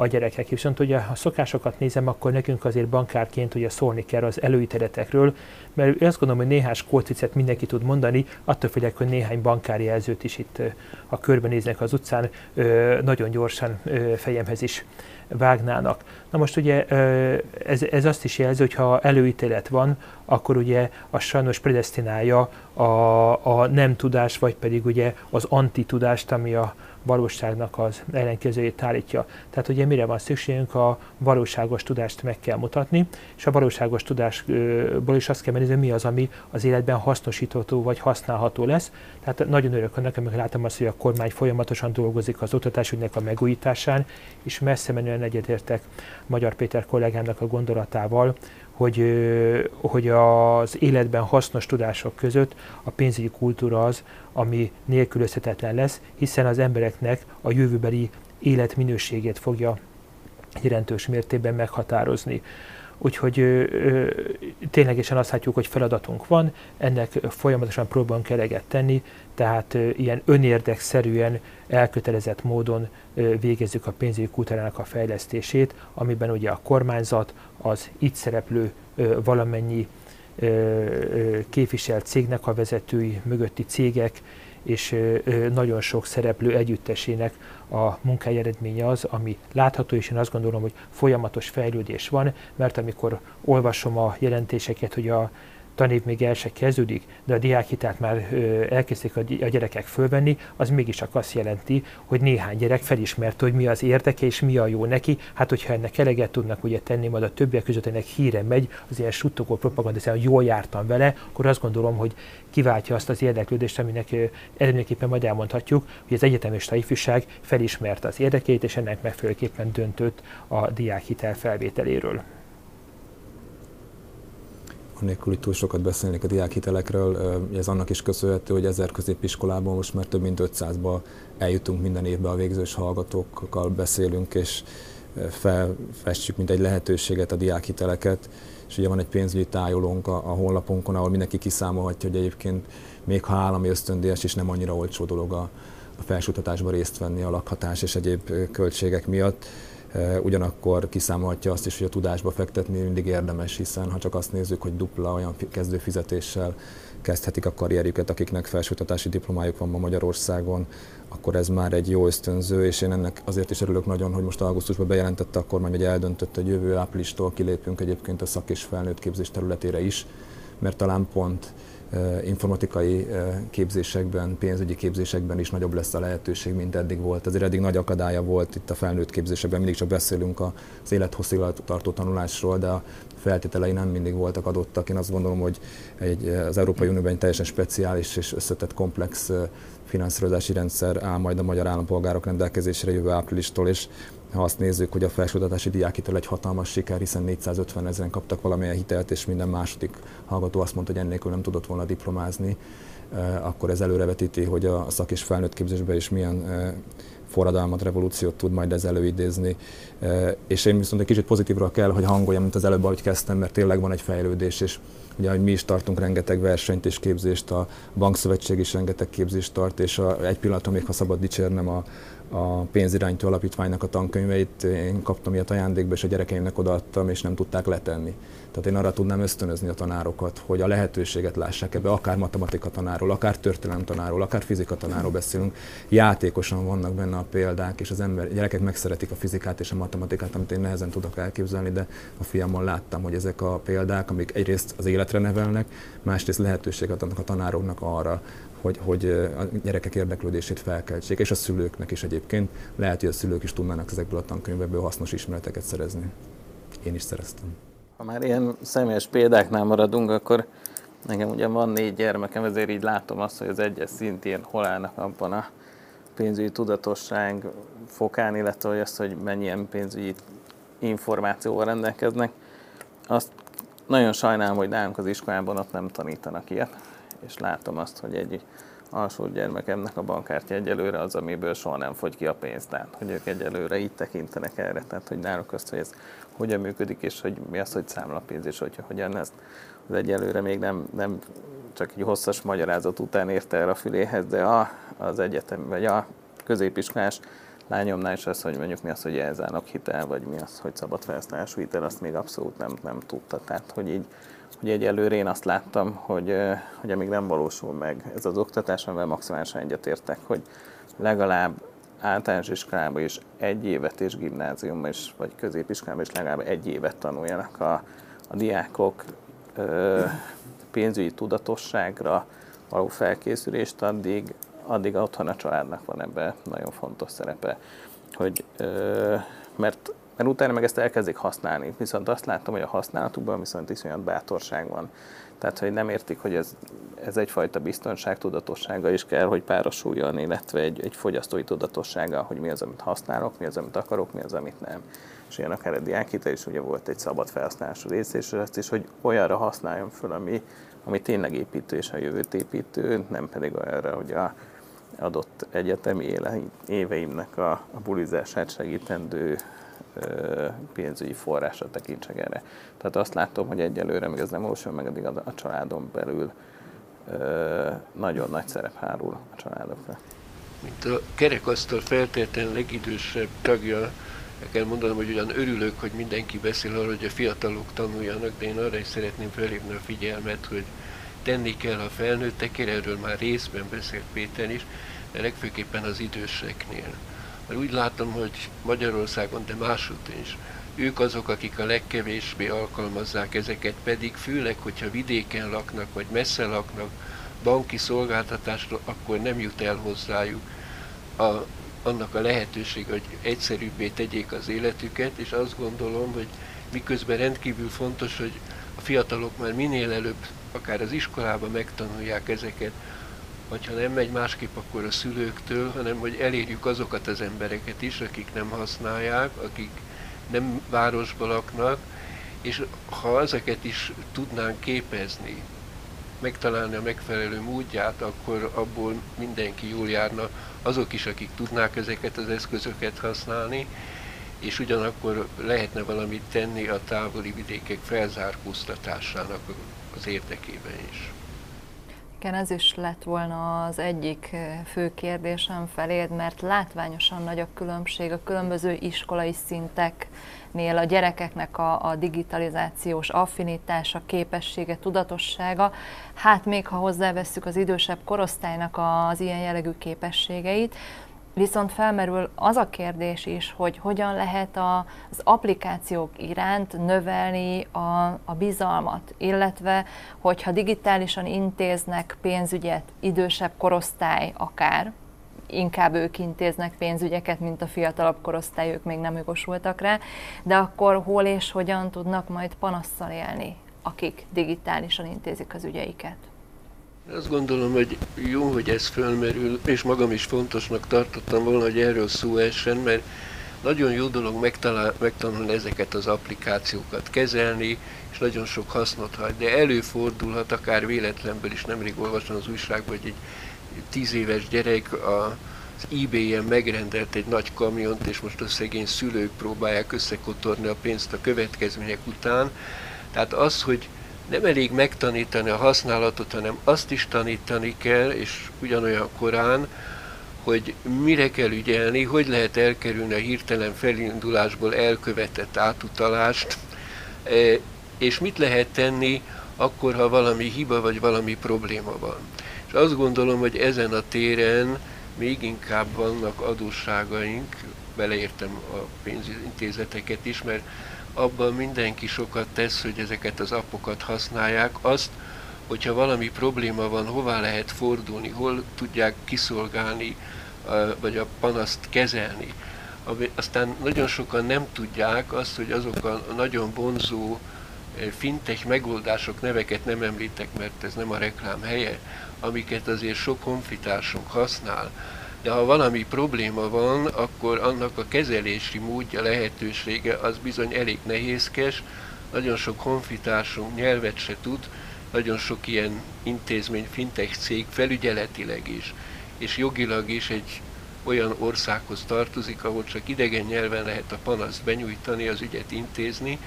a gyerekek. Viszont ugye, ha szokásokat nézem, akkor nekünk azért bankárként ugye szólni kell az előítéletekről, mert azt gondolom, hogy néhány skócicet mindenki tud mondani, attól félek, hogy néhány bankári jelzőt is itt a körbenéznek az utcán, nagyon gyorsan fejemhez is vágnának. Na most ugye ez, ez azt is jelzi, hogy ha előítélet van, akkor ugye a sajnos predestinálja a, a nem tudás, vagy pedig ugye az antitudást, ami a, valóságnak az ellenkezőjét állítja. Tehát ugye mire van szükségünk, a valóságos tudást meg kell mutatni, és a valóságos tudásból is azt kell megnézni, mi az, ami az életben hasznosítható vagy használható lesz. Tehát nagyon örülök annak, amikor látom azt, hogy a kormány folyamatosan dolgozik az oktatásügynek a megújításán, és messze menően egyetértek Magyar Péter kollégámnak a gondolatával, hogy, hogy az életben hasznos tudások között a pénzügyi kultúra az, ami nélkülözhetetlen lesz, hiszen az embereknek a jövőbeli életminőségét fogja jelentős mértékben meghatározni. Úgyhogy ö, ö, ténylegesen azt látjuk, hogy feladatunk van, ennek folyamatosan próbálunk eleget tenni, tehát ö, ilyen önérdekszerűen, elkötelezett módon ö, végezzük a pénzügyi kultúrának a fejlesztését, amiben ugye a kormányzat, az itt szereplő ö, valamennyi képviselt cégnek a vezetői, mögötti cégek, és nagyon sok szereplő együttesének a munkája eredménye az, ami látható, és én azt gondolom, hogy folyamatos fejlődés van, mert amikor olvasom a jelentéseket, hogy a tanév még el se kezdődik, de a diákhitelt már elkezdték a gyerekek fölvenni, az mégiscsak azt jelenti, hogy néhány gyerek felismerte, hogy mi az érdeke és mi a jó neki. Hát, hogyha ennek eleget tudnak ugye tenni, majd a többiek között ennek híre megy, az ilyen suttogó propaganda, hogy jól jártam vele, akkor azt gondolom, hogy kiváltja azt az érdeklődést, aminek eredményeképpen majd elmondhatjuk, hogy az egyetemista ifjúság felismerte az érdekeit, és ennek megfelelőképpen döntött a diákhitel felvételéről annélkül, hogy túl sokat beszélnék a diákhitelekről, ez annak is köszönhető, hogy ezer középiskolában most már több mint 500-ba eljutunk minden évben a végzős hallgatókkal beszélünk, és felfestjük, mint egy lehetőséget a diákhiteleket, és ugye van egy pénzügyi tájolónk a, a honlapunkon, ahol mindenki kiszámolhatja, hogy egyébként még ha állami ösztöndíjas is nem annyira olcsó dolog a, a felsőoktatásban részt venni a lakhatás és egyéb költségek miatt ugyanakkor kiszámolhatja azt is, hogy a tudásba fektetni mindig érdemes, hiszen ha csak azt nézzük, hogy dupla olyan kezdő fizetéssel kezdhetik a karrierjüket, akiknek felsőoktatási diplomájuk van ma Magyarországon, akkor ez már egy jó ösztönző, és én ennek azért is örülök nagyon, hogy most augusztusban bejelentette a kormány, hogy eldöntött, hogy jövő áprilistól kilépünk egyébként a szak és felnőtt képzés területére is, mert talán pont informatikai képzésekben, pénzügyi képzésekben is nagyobb lesz a lehetőség, mint eddig volt. Azért eddig nagy akadálya volt itt a felnőtt képzésekben, mindig csak beszélünk az élethosszig tartó tanulásról, de a feltételei nem mindig voltak adottak. Én azt gondolom, hogy egy, az Európai Unióban egy teljesen speciális és összetett komplex finanszírozási rendszer áll majd a magyar állampolgárok rendelkezésre jövő áprilistól, és ha azt nézzük, hogy a felsőoktatási diákhitel egy hatalmas siker, hiszen 450 ezeren kaptak valamilyen hitelt, és minden második hallgató azt mondta, hogy ennélkül nem tudott volna diplomázni, eh, akkor ez előrevetíti, hogy a szak és felnőtt képzésben is milyen eh, forradalmat, revolúciót tud majd ez előidézni. Eh, és én viszont egy kicsit pozitívra kell, hogy hangoljam, mint az előbb, ahogy kezdtem, mert tényleg van egy fejlődés, és ugye, hogy mi is tartunk rengeteg versenyt és képzést, a Bankszövetség is rengeteg képzést tart, és a, egy pillanaton még, ha szabad dicsérnem a, a pénzirányító alapítványnak a tankönyveit, én kaptam ilyet ajándékba, és a gyerekeimnek odaadtam, és nem tudták letenni. Tehát én arra tudnám ösztönözni a tanárokat, hogy a lehetőséget lássák ebbe, akár matematika tanáról, akár történelem tanáról, akár fizika tanáról beszélünk. Játékosan vannak benne a példák, és az ember, a gyerekek megszeretik a fizikát és a matematikát, amit én nehezen tudok elképzelni, de a fiamon láttam, hogy ezek a példák, amik egyrészt az életre nevelnek, másrészt lehetőséget adnak a tanároknak arra, hogy, hogy a gyerekek érdeklődését felkeltsék, és a szülőknek is egyébként. Lehet, hogy a szülők is tudnának ezekből a tankönyvekből hasznos ismereteket szerezni. Én is szereztem. Ha már ilyen személyes példáknál maradunk, akkor nekem ugye van négy gyermekem, ezért így látom azt, hogy az egyes szintén hol állnak abban a pénzügyi tudatosság fokán, illetve hogy azt, hogy mennyien pénzügyi információval rendelkeznek. Azt nagyon sajnálom, hogy nálunk az iskolában ott nem tanítanak ilyet és látom azt, hogy egy alsó gyermekemnek a bankkártya egyelőre az, amiből soha nem fogy ki a pénz. Tehát, hogy ők egyelőre így tekintenek erre, tehát, hogy náluk azt, hogy ez hogyan működik, és hogy mi az, hogy számlapénz, és hogy hogyan ez az egyelőre még nem, nem csak egy hosszas magyarázat után érte el a füléhez, de a, az egyetem, vagy a középiskolás lányomnál is az, hogy mondjuk mi az, hogy jelzálnak hitel, vagy mi az, hogy szabad felhasználású hitel, azt még abszolút nem, nem tudta. Tehát, hogy így hogy egyelőre én azt láttam, hogy, hogy amíg nem valósul meg ez az oktatás, amivel maximálisan egyetértek, hogy legalább általános iskolában is egy évet és gimnáziumban is, vagy középiskolában is legalább egy évet tanuljanak a, a diákok ö, pénzügyi tudatosságra való felkészülést, addig, addig otthon a családnak van ebben nagyon fontos szerepe. Hogy, ö, mert mert utána meg ezt elkezdik használni. Viszont azt látom, hogy a használatukban viszont iszonyat bátorság van. Tehát, hogy nem értik, hogy ez, ez egyfajta biztonság tudatossága is kell, hogy párosuljon, illetve egy, egy fogyasztói tudatossága, hogy mi az, amit használok, mi az, amit akarok, mi az, amit nem. És ilyen akár a diákhitel is ugye volt egy szabad felhasználású rész, és ezt is, hogy olyanra használjon föl, ami, ami tényleg építő és a jövőt építő, nem pedig olyanra, hogy a adott egyetemi éveimnek a, a bulizását segítendő pénzügyi forrásra tekintsek erre. Tehát azt látom, hogy egyelőre még ez nem valósul meg, addig a, családon belül nagyon nagy szerep hárul a családokra. Mint a kerekasztal feltétlenül legidősebb tagja, el kell mondanom, hogy ugyan örülök, hogy mindenki beszél arról, hogy a fiatalok tanuljanak, de én arra is szeretném felhívni a figyelmet, hogy tenni kell a felnőttekért, erről már részben beszélt Péter is, de legfőképpen az időseknél mert úgy látom, hogy Magyarországon, de máshogy is, ők azok, akik a legkevésbé alkalmazzák ezeket, pedig főleg, hogyha vidéken laknak, vagy messze laknak, banki szolgáltatásra, akkor nem jut el hozzájuk a, annak a lehetőség, hogy egyszerűbbé tegyék az életüket, és azt gondolom, hogy miközben rendkívül fontos, hogy a fiatalok már minél előbb, akár az iskolában megtanulják ezeket, vagy ha nem megy másképp, akkor a szülőktől, hanem hogy elérjük azokat az embereket is, akik nem használják, akik nem városba laknak, és ha ezeket is tudnánk képezni, megtalálni a megfelelő módját, akkor abból mindenki jól járna, azok is, akik tudnák ezeket az eszközöket használni, és ugyanakkor lehetne valamit tenni a távoli vidékek felzárkóztatásának az érdekében is. Igen, ez is lett volna az egyik fő kérdésem feléd, mert látványosan nagy a különbség a különböző iskolai szinteknél a gyerekeknek a, a digitalizációs affinitása, képessége, tudatossága. Hát még ha hozzáveszünk az idősebb korosztálynak az ilyen jellegű képességeit, Viszont felmerül az a kérdés is, hogy hogyan lehet a, az applikációk iránt növelni a, a bizalmat, illetve hogyha digitálisan intéznek pénzügyet idősebb korosztály akár, inkább ők intéznek pénzügyeket, mint a fiatalabb korosztály, ők még nem jogosultak rá, de akkor hol és hogyan tudnak majd panasszal élni, akik digitálisan intézik az ügyeiket? Azt gondolom, hogy jó, hogy ez fölmerül, és magam is fontosnak tartottam volna, hogy erről szó essen, mert nagyon jó dolog megtalál, megtanulni ezeket az applikációkat kezelni, és nagyon sok hasznot hagy, de előfordulhat akár véletlenből is, nemrég olvastam az újságban, hogy egy tíz éves gyerek a, az eBay-en megrendelt egy nagy kamiont, és most a szegény szülők próbálják összekotorni a pénzt a következmények után. Tehát az, hogy nem elég megtanítani a használatot, hanem azt is tanítani kell, és ugyanolyan korán, hogy mire kell ügyelni, hogy lehet elkerülni a hirtelen felindulásból elkövetett átutalást, e, és mit lehet tenni akkor, ha valami hiba vagy valami probléma van. És azt gondolom, hogy ezen a téren még inkább vannak adósságaink, beleértem a pénzintézeteket is, mert abban mindenki sokat tesz, hogy ezeket az appokat használják. Azt, hogyha valami probléma van, hová lehet fordulni, hol tudják kiszolgálni, vagy a panaszt kezelni. Aztán nagyon sokan nem tudják azt, hogy azok a nagyon vonzó fintech megoldások neveket nem említek, mert ez nem a reklám helye, amiket azért sok honfitársunk használ, de ha valami probléma van, akkor annak a kezelési módja, lehetősége az bizony elég nehézkes, nagyon sok honfitársunk nyelvet se tud, nagyon sok ilyen intézmény, fintech cég felügyeletileg is, és jogilag is egy olyan országhoz tartozik, ahol csak idegen nyelven lehet a panaszt benyújtani, az ügyet intézni.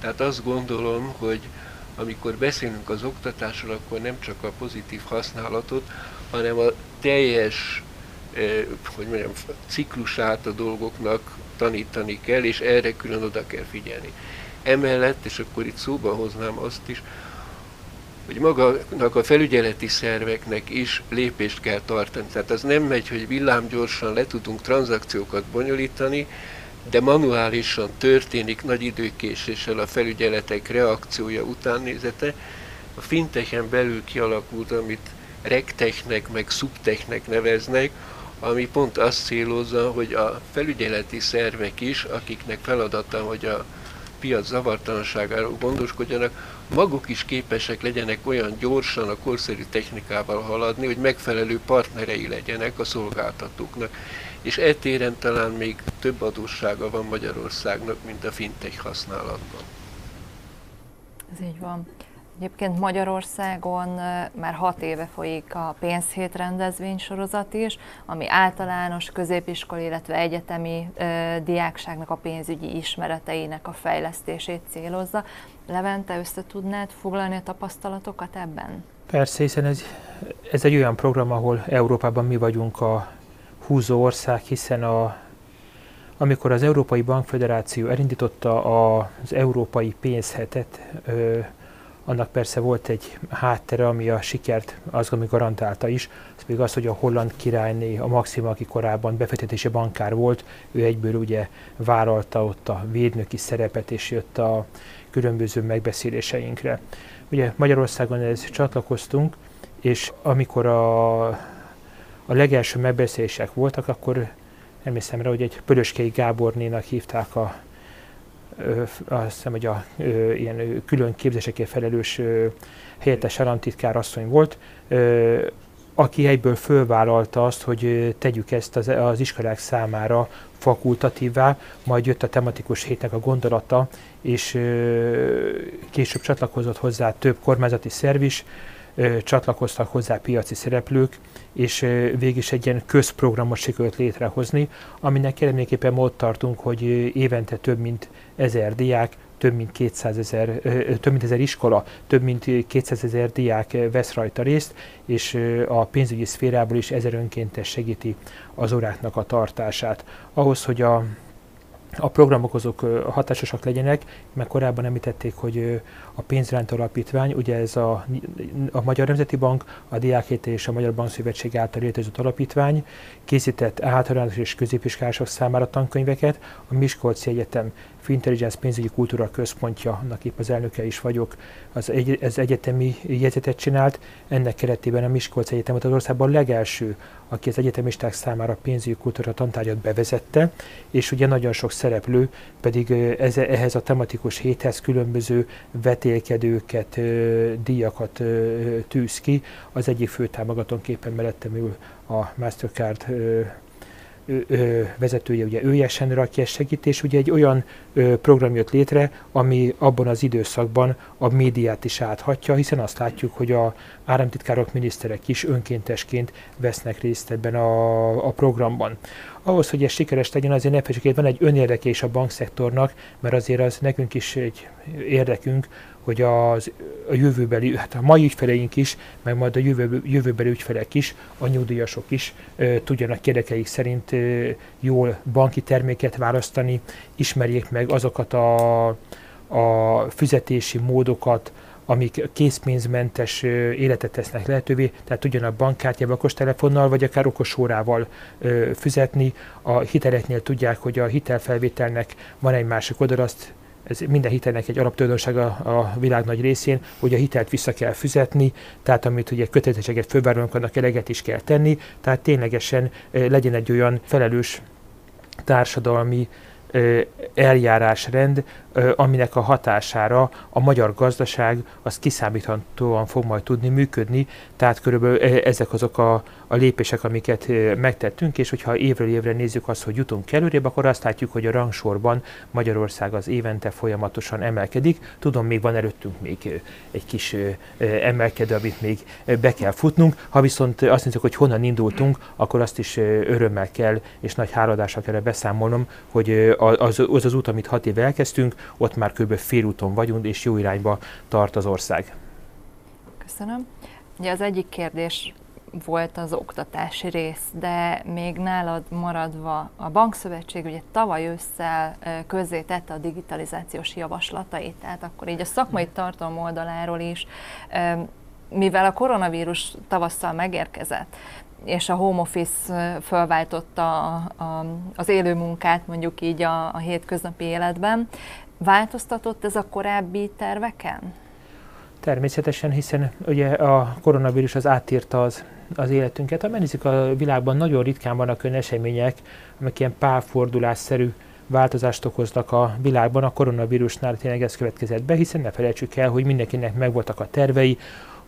Tehát azt gondolom, hogy amikor beszélünk az oktatásról, akkor nem csak a pozitív használatot, hanem a teljes hogy mondjam, ciklusát a dolgoknak tanítani kell, és erre külön oda kell figyelni. Emellett, és akkor itt szóba hoznám azt is, hogy magának a felügyeleti szerveknek is lépést kell tartani. Tehát az nem megy, hogy villámgyorsan le tudunk tranzakciókat bonyolítani, de manuálisan történik nagy időkéséssel a felügyeletek reakciója utánnézete. A fintechen belül kialakult, amit regtechnek, meg subtechnek neveznek, ami pont azt célozza, hogy a felügyeleti szervek is, akiknek feladata, hogy a piac zavartalanságáról gondoskodjanak, maguk is képesek legyenek olyan gyorsan a korszerű technikával haladni, hogy megfelelő partnerei legyenek a szolgáltatóknak. És e téren talán még több adóssága van Magyarországnak, mint a fintech használatban. Ez így van. Egyébként Magyarországon már hat éve folyik a pénzhét rendezvénysorozat is, ami általános középiskolai, illetve egyetemi diákságnak a pénzügyi ismereteinek a fejlesztését célozza. Levente, össze tudnád foglalni a tapasztalatokat ebben? Persze, hiszen ez, ez egy olyan program, ahol Európában mi vagyunk a húzó ország, hiszen a, amikor az Európai Bankfederáció elindította az Európai Pénzhetet, annak persze volt egy háttere, ami a sikert az, ami garantálta is, ez pedig az, hogy a holland királyné, a Maxima, aki korábban befektetési bankár volt, ő egyből ugye vállalta ott a védnöki szerepet, és jött a különböző megbeszéléseinkre. Ugye Magyarországon ez csatlakoztunk, és amikor a, a legelső megbeszélések voltak, akkor emlékszem rá, hogy egy Pöröskei Gábornénak hívták a azt hiszem, hogy a ilyen külön képzésekért felelős helyettes államtitkár asszony volt, aki egyből fölvállalta azt, hogy tegyük ezt az, az iskolák számára fakultatívá, majd jött a tematikus hétnek a gondolata, és később csatlakozott hozzá több kormányzati szerv is, csatlakoztak hozzá piaci szereplők, és végig is egy ilyen közprogramot sikerült létrehozni, aminek eredményeképpen ott tartunk, hogy évente több mint ezer diák több mint 200 ezer, több mint ezer iskola, több mint 200 ezer diák vesz rajta részt, és a pénzügyi szférából is ezer önkéntes segíti az óráknak a tartását. Ahhoz, hogy a a programok azok hatásosak legyenek, mert korábban említették, hogy a pénzrend alapítvány, ugye ez a, a Magyar Nemzeti Bank, a Diákét és a Magyar Bankszövetség által létezett alapítvány készített általános és középiskolások számára tankönyveket, a Miskolci Egyetem Fintelligence pénzügyi kultúra központja, annak épp az elnöke is vagyok, az egy, ez egyetemi jegyzetet csinált, ennek keretében a Miskolci Egyetem az országban legelső, aki az egyetemisták számára pénzügyi kultúra tantárgyat bevezette, és ugye nagyon sok szereplő pedig ez, ehhez a tematikus héthez különböző vetélkedőket, díjakat tűz ki. Az egyik fő támogatónképpen mellettem ül a Mastercard vezetője, ugye ő Jessen rakja segítés, ugye egy olyan program jött létre, ami abban az időszakban a médiát is áthatja, hiszen azt látjuk, hogy a államtitkárok, miniszterek is önkéntesként vesznek részt ebben a, a programban. Ahhoz, hogy ez sikeres legyen, azért ne felejtsük, van egy önérdekés a bankszektornak, mert azért az nekünk is egy érdekünk, hogy az, a jövőbeli, hát a mai ügyfeleink is, meg majd a jövő, jövőbeli ügyfelek is, a nyugdíjasok is e, tudjanak érdekeik szerint e, jól banki terméket választani, ismerjék meg azokat a, a fizetési módokat, amik készpénzmentes életet tesznek lehetővé, tehát tudjanak bankkártyával, okostelefonnal, vagy akár okosórával fizetni. A hiteleknél tudják, hogy a hitelfelvételnek van egy másik oldal, azt ez minden hitelnek egy alaptulajdonsága a világ nagy részén, hogy a hitelt vissza kell fizetni, tehát amit ugye kötelezettséget fővállalunk, annak eleget is kell tenni, tehát ténylegesen legyen egy olyan felelős társadalmi eljárásrend, aminek a hatására a magyar gazdaság az kiszámíthatóan fog majd tudni működni, tehát körülbelül ezek azok a, a lépések, amiket megtettünk, és hogyha évről évre nézzük azt, hogy jutunk előrébb, akkor azt látjuk, hogy a rangsorban Magyarország az évente folyamatosan emelkedik. Tudom, még van előttünk még egy kis emelkedő, amit még be kell futnunk. Ha viszont azt nézzük, hogy honnan indultunk, akkor azt is örömmel kell, és nagy háladással kell beszámolnom, hogy az az, az út, amit hat éve elkezdtünk, ott már kb. félúton vagyunk, és jó irányba tart az ország. Köszönöm. Ugye az egyik kérdés volt az oktatási rész, de még nálad maradva a Bankszövetség ugye tavaly ősszel tette a digitalizációs javaslatait, tehát akkor így a szakmai tartalom oldaláról is, mivel a koronavírus tavasszal megérkezett, és a home office fölváltotta a, a, az élő munkát mondjuk így a, a hétköznapi életben. Változtatott ez a korábbi terveken? Természetesen, hiszen ugye a koronavírus az átírta az, az életünket. A világban, nagyon ritkán vannak olyan események, amik ilyen párfordulásszerű változást okoznak a világban. A koronavírusnál tényleg ez következett be, hiszen ne felejtsük el, hogy mindenkinek megvoltak a tervei,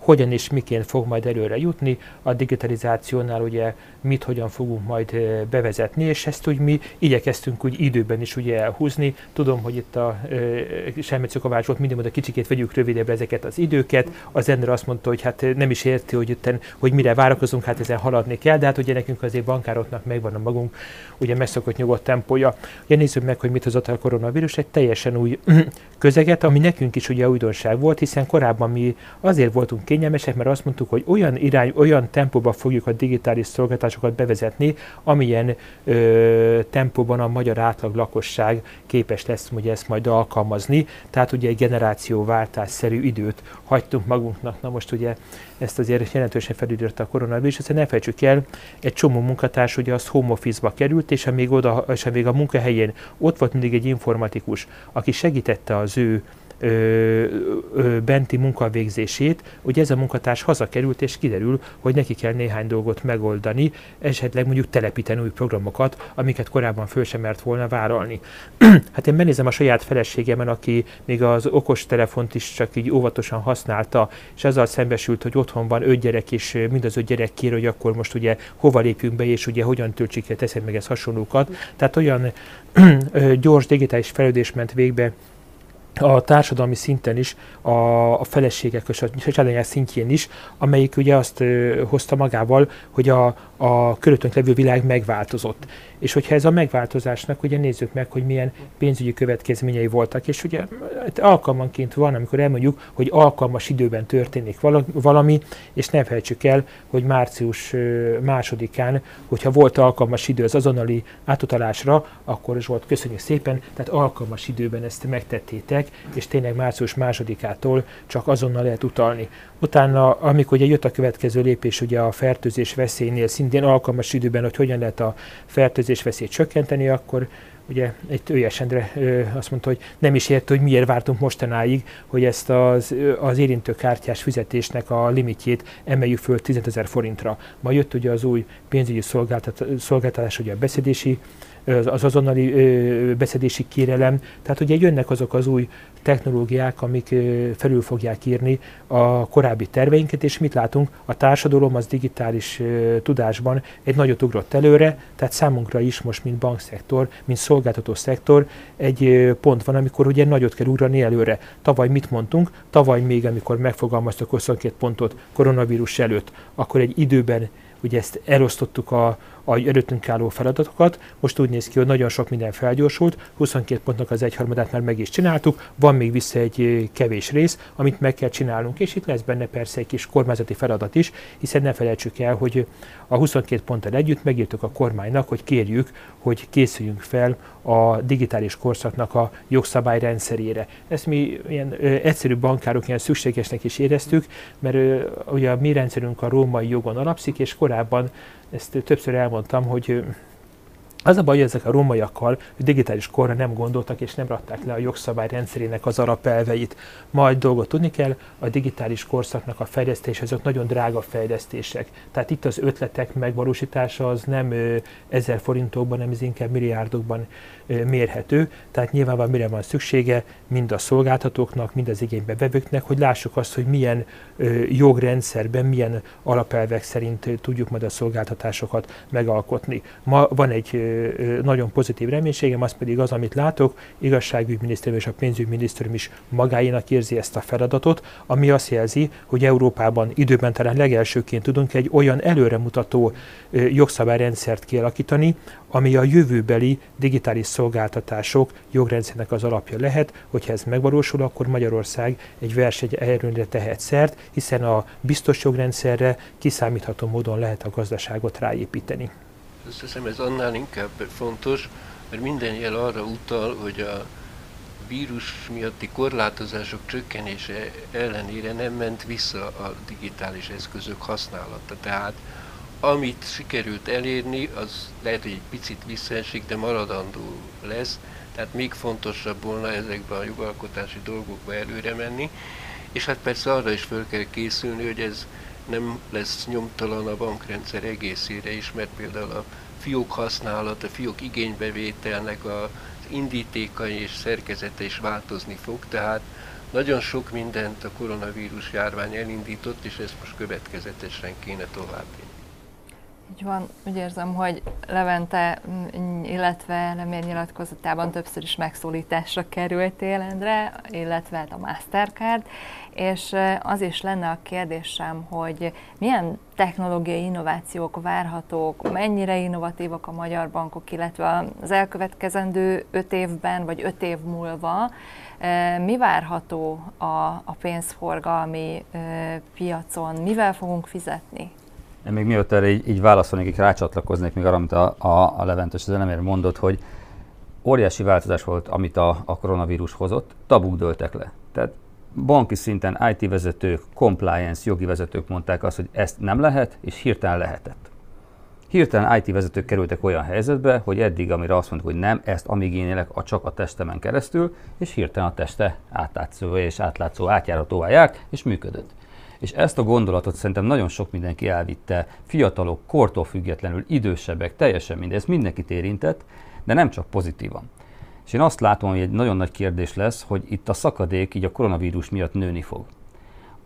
hogyan és miként fog majd előre jutni, a digitalizációnál ugye mit hogyan fogunk majd bevezetni, és ezt úgy mi igyekeztünk úgy időben is ugye elhúzni. Tudom, hogy itt a e, Selmeci Kovács volt mindig mondta, kicsikét vegyük rövidebbre ezeket az időket. Az Ender azt mondta, hogy hát nem is érti, hogy, itten, hogy mire várakozunk, hát ezen haladni kell, de hát ugye nekünk azért bankároknak megvan a magunk ugye megszokott nyugodt tempója. Ugye nézzük meg, hogy mit hozott a koronavírus, egy teljesen új közeget, ami nekünk is ugye újdonság volt, hiszen korábban mi azért voltunk kényelmesek, mert azt mondtuk, hogy olyan irány, olyan tempóba fogjuk a digitális szolgáltatásokat bevezetni, amilyen ö, tempóban a magyar átlag lakosság képes lesz ugye ezt majd alkalmazni. Tehát ugye egy generációváltásszerű időt hagytunk magunknak. Na most ugye ezt azért jelentősen felüldörte a koronavírus, hiszen ne felejtsük el, egy csomó munkatárs ugye az home office-ba került, és amíg, oda, és amíg a munkahelyén ott volt mindig egy informatikus, aki segítette az ő ö, ö, benti munkavégzését, hogy ez a munkatárs hazakerült, és kiderül, hogy neki kell néhány dolgot megoldani, esetleg mondjuk telepíteni új programokat, amiket korábban föl sem mert volna vállalni. hát én benézem a saját feleségemen, aki még az okos telefont is csak így óvatosan használta, és azzal szembesült, hogy otthon van öt gyerek, és mind az öt gyerek kér, hogy akkor most ugye hova lépjünk be, és ugye hogyan töltsük el, teszed meg ezt hasonlókat. Tehát olyan gyors digitális fejlődés ment végbe a társadalmi szinten is, a, a feleségek és a családanyák szintjén is, amelyik ugye azt ö, hozta magával, hogy a, a körülöttünk levő világ megváltozott. És hogyha ez a megváltozásnak, ugye nézzük meg, hogy milyen pénzügyi következményei voltak, és ugye hát alkalmanként van, amikor elmondjuk, hogy alkalmas időben történik valami, és ne felejtsük el, hogy március másodikán, hogyha volt alkalmas idő az azonnali átutalásra, akkor is volt, köszönjük szépen, tehát alkalmas időben ezt megtettétek, és tényleg március másodikától csak azonnal lehet utalni. Utána, amikor ugye jött a következő lépés, ugye a fertőzés veszélynél szintén alkalmas időben, hogy hogyan lehet a fertőzés veszélyt csökkenteni, akkor ugye egy Őjes Endre azt mondta, hogy nem is érte, hogy miért vártunk mostanáig, hogy ezt az, az érintőkártyás fizetésnek a limitjét emeljük föl 10 ezer forintra. Ma jött ugye az új pénzügyi szolgáltatás, ugye a beszedési az azonnali beszedési kérelem. Tehát ugye jönnek azok az új technológiák, amik felül fogják írni a korábbi terveinket, és mit látunk? A társadalom az digitális tudásban egy nagyot ugrott előre, tehát számunkra is most, mint bankszektor, mint szolgáltató szektor, egy pont van, amikor ugye nagyot kell ugrani előre. Tavaly mit mondtunk? Tavaly még, amikor megfogalmaztak 22 pontot koronavírus előtt, akkor egy időben ugye ezt elosztottuk a, a előttünk álló feladatokat. Most úgy néz ki, hogy nagyon sok minden felgyorsult, 22 pontnak az egyharmadát már meg is csináltuk, van még vissza egy kevés rész, amit meg kell csinálnunk, és itt lesz benne persze egy kis kormányzati feladat is, hiszen ne felejtsük el, hogy a 22 ponttal együtt megírtuk a kormánynak, hogy kérjük, hogy készüljünk fel a digitális korszaknak a jogszabályrendszerére. Ezt mi ilyen ö, egyszerű bankárok ilyen szükségesnek is éreztük, mert ö, ugye a mi rendszerünk a római jogon alapszik, és korábban ezt többször elmondtam, hogy az a baj, hogy ezek a rómaiakkal hogy digitális korra nem gondoltak és nem rakták le a jogszabály rendszerének az alapelveit. Majd dolgot tudni kell, a digitális korszaknak a fejlesztése, azok nagyon drága fejlesztések. Tehát itt az ötletek megvalósítása az nem ezer forintokban, nem ez inkább milliárdokban mérhető. Tehát nyilvánvalóan mire van szüksége mind a szolgáltatóknak, mind az igénybe vevőknek, hogy lássuk azt, hogy milyen jogrendszerben, milyen alapelvek szerint tudjuk majd a szolgáltatásokat megalkotni. Ma van egy nagyon pozitív reménységem, az pedig az, amit látok, igazságügyminisztérium és a pénzügyminisztérium is magáénak érzi ezt a feladatot, ami azt jelzi, hogy Európában időben talán legelsőként tudunk egy olyan előremutató jogszabályrendszert kialakítani, ami a jövőbeli digitális szolgáltatások jogrendszernek az alapja lehet, hogyha ez megvalósul, akkor Magyarország egy verseny erőnre tehet szert, hiszen a biztos jogrendszerre kiszámítható módon lehet a gazdaságot ráépíteni. Azt hiszem ez annál inkább fontos, mert minden jel arra utal, hogy a vírus miatti korlátozások csökkenése ellenére nem ment vissza a digitális eszközök használata. Tehát amit sikerült elérni, az lehet, hogy egy picit visszaesik, de maradandó lesz, tehát még fontosabb volna ezekben a jogalkotási dolgokba előre menni, és hát persze arra is föl kell készülni, hogy ez nem lesz nyomtalan a bankrendszer egészére is, mert például a fiók használat, a fiók igénybevételnek az indítékai és szerkezete is változni fog, tehát nagyon sok mindent a koronavírus járvány elindított, és ezt most következetesen kéne továbbvinni. Így van, úgy érzem, hogy Levente, illetve Lemér nyilatkozatában többször is megszólításra kerültél, Endre, illetve hát a Mastercard, és az is lenne a kérdésem, hogy milyen technológiai innovációk várhatók, mennyire innovatívak a magyar bankok, illetve az elkövetkezendő öt évben, vagy öt év múlva, mi várható a, a pénzforgalmi piacon, mivel fogunk fizetni? Én még miatt erre így, így válaszolnék, rácsatlakoznék még arra, amit a, a, a Leventes az mondott, hogy óriási változás volt, amit a, a koronavírus hozott, tabuk dőltek le. Tehát banki szinten IT vezetők, compliance, jogi vezetők mondták azt, hogy ezt nem lehet, és hirtelen lehetett. Hirtelen IT vezetők kerültek olyan helyzetbe, hogy eddig, amire azt mondtuk, hogy nem, ezt amíg én élek, a csak a testemen keresztül, és hirtelen a teste átlátszó és átlátszó átjáratóvá járt, és működött. És ezt a gondolatot szerintem nagyon sok mindenki elvitte, fiatalok, kortól függetlenül, idősebbek, teljesen mindegy, ez mindenkit érintett, de nem csak pozitívan. És én azt látom, hogy egy nagyon nagy kérdés lesz, hogy itt a szakadék így a koronavírus miatt nőni fog.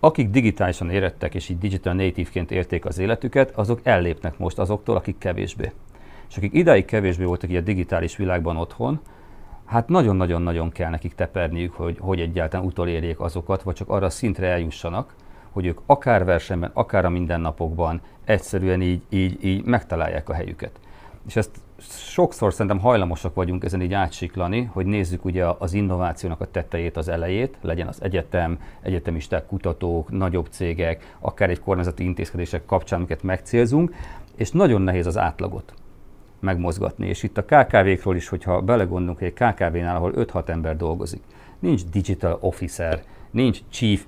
Akik digitálisan érettek és így digital native-ként érték az életüket, azok ellépnek most azoktól, akik kevésbé. És akik idáig kevésbé voltak így a digitális világban otthon, hát nagyon-nagyon-nagyon kell nekik teperniük, hogy, hogy egyáltalán utolérjék azokat, vagy csak arra a szintre eljussanak, hogy ők akár versenyben, akár a mindennapokban egyszerűen így, így, így megtalálják a helyüket. És ezt sokszor szerintem hajlamosak vagyunk ezen így átsiklani, hogy nézzük ugye az innovációnak a tetejét, az elejét, legyen az egyetem, egyetemisták, kutatók, nagyobb cégek, akár egy kormányzati intézkedések kapcsán, amiket megcélzunk, és nagyon nehéz az átlagot megmozgatni. És itt a KKV-król is, hogyha belegondolunk, hogy egy KKV-nál, ahol 5-6 ember dolgozik, nincs digital officer, nincs chief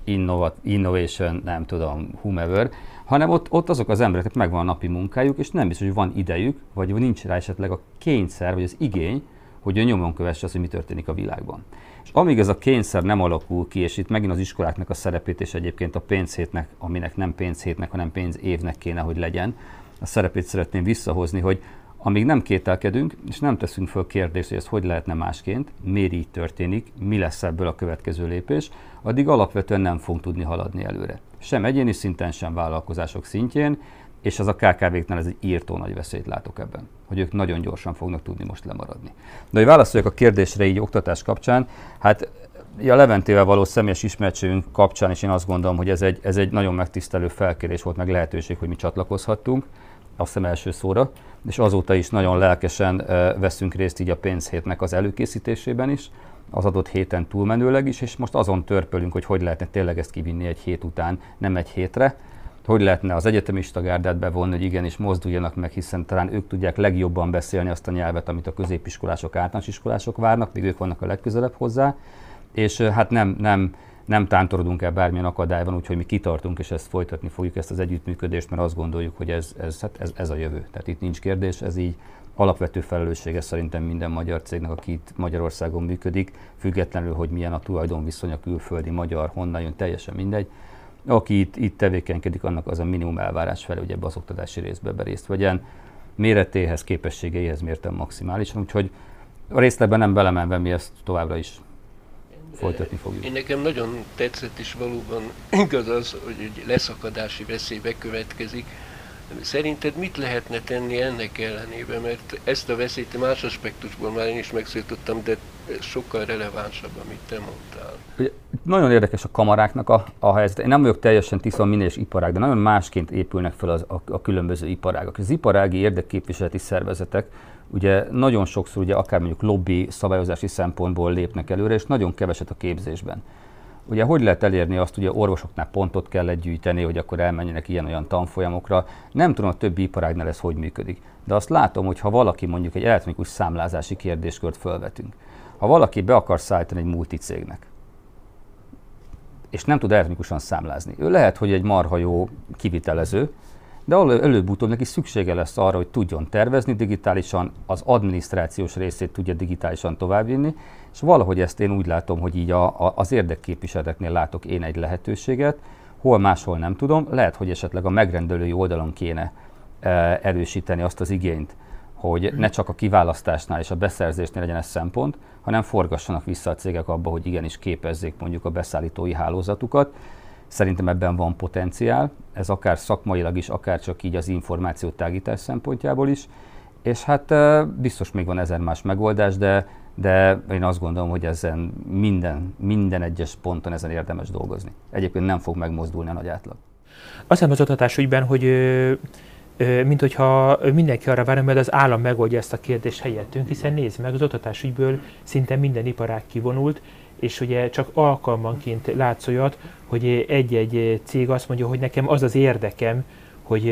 innovation, nem tudom, whomever, hanem ott, ott azok az emberek megvan a napi munkájuk, és nem biztos, hogy van idejük, vagy nincs rá esetleg a kényszer, vagy az igény, hogy a nyomon kövesse azt, hogy mi történik a világban. És amíg ez a kényszer nem alakul ki, és itt megint az iskoláknak a szerepét, és egyébként a pénzhétnek, aminek nem pénzhétnek, hanem pénzévnek kéne, hogy legyen, a szerepét szeretném visszahozni, hogy amíg nem kételkedünk, és nem teszünk föl kérdést, hogy ez hogy lehetne másként, miért így történik, mi lesz ebből a következő lépés, addig alapvetően nem fogunk tudni haladni előre. Sem egyéni szinten, sem vállalkozások szintjén, és az a KKV-knál ez egy írtó nagy veszélyt látok ebben, hogy ők nagyon gyorsan fognak tudni most lemaradni. De hogy válaszoljak a kérdésre így oktatás kapcsán, hát a Leventével való személyes ismertségünk kapcsán is én azt gondolom, hogy ez egy, ez egy nagyon megtisztelő felkérés volt, meg lehetőség, hogy mi csatlakozhattunk, azt hiszem első szóra, és azóta is nagyon lelkesen veszünk részt így a pénzhétnek az előkészítésében is, az adott héten túlmenőleg is, és most azon törpölünk, hogy hogy lehetne tényleg ezt kivinni egy hét után, nem egy hétre, hogy lehetne az egyetemista gárdát bevonni, hogy igenis mozduljanak meg, hiszen talán ők tudják legjobban beszélni azt a nyelvet, amit a középiskolások, általános iskolások várnak, még ők vannak a legközelebb hozzá, és hát nem, nem, nem tántorodunk el bármilyen akadályban, úgyhogy mi kitartunk, és ezt folytatni fogjuk, ezt az együttműködést, mert azt gondoljuk, hogy ez, ez, hát ez, ez a jövő. Tehát itt nincs kérdés, ez így alapvető felelőssége szerintem minden magyar cégnek, aki itt Magyarországon működik, függetlenül, hogy milyen a tulajdonviszony a külföldi magyar, honnan jön, teljesen mindegy. Aki itt, itt tevékenykedik, annak az a minimum elvárás felé, hogy ebbe az oktatási részbe be részt vegyen. Méretéhez, képességeihez mértem maximálisan, úgyhogy a részletben nem belemenve mi ezt továbbra is folytatni fogjuk. Én nekem nagyon tetszett, és valóban igaz az, hogy egy leszakadási veszély bekövetkezik. Szerinted mit lehetne tenni ennek ellenében? Mert ezt a veszélyt más aspektusból már én is megszólítottam, de sokkal relevánsabb, amit te mondtál. Ugye, nagyon érdekes a kamaráknak a, a helyzet. Én nem vagyok teljesen tiszta minél is iparág, de nagyon másként épülnek fel az, a, a különböző iparágak. Az iparági érdekképviseleti szervezetek ugye nagyon sokszor ugye akár mondjuk lobby szabályozási szempontból lépnek előre, és nagyon keveset a képzésben. Ugye hogy lehet elérni azt, hogy orvosoknál pontot kell gyűjteni, hogy akkor elmenjenek ilyen-olyan tanfolyamokra. Nem tudom, a többi iparágnál ez hogy működik. De azt látom, hogy ha valaki mondjuk egy elektronikus számlázási kérdéskört felvetünk, ha valaki be akar szállítani egy multicégnek, és nem tud elektronikusan számlázni, ő lehet, hogy egy marha jó kivitelező, de előbb-utóbb neki szüksége lesz arra, hogy tudjon tervezni digitálisan, az adminisztrációs részét tudja digitálisan továbbvinni, és valahogy ezt én úgy látom, hogy így a, a, az érdekképviseleteknél látok én egy lehetőséget, hol máshol nem tudom, lehet, hogy esetleg a megrendelői oldalon kéne e, erősíteni azt az igényt, hogy ne csak a kiválasztásnál és a beszerzésnél legyen ez szempont, hanem forgassanak vissza a cégek abba, hogy igenis képezzék mondjuk a beszállítói hálózatukat, Szerintem ebben van potenciál, ez akár szakmailag is, akár csak így az információtágítás szempontjából is, és hát biztos még van ezer más megoldás, de, de én azt gondolom, hogy ezen minden, minden egyes ponton ezen érdemes dolgozni. Egyébként nem fog megmozdulni a nagy átlag. Azt hiszem az oktatás ügyben, hogy mint hogyha mindenki arra várna, mert az állam megoldja ezt a kérdést helyettünk, hiszen nézd meg, az oktatás ügyből szinte minden iparág kivonult, és ugye csak alkalmanként látsz olyat, hogy egy-egy cég azt mondja, hogy nekem az az érdekem, hogy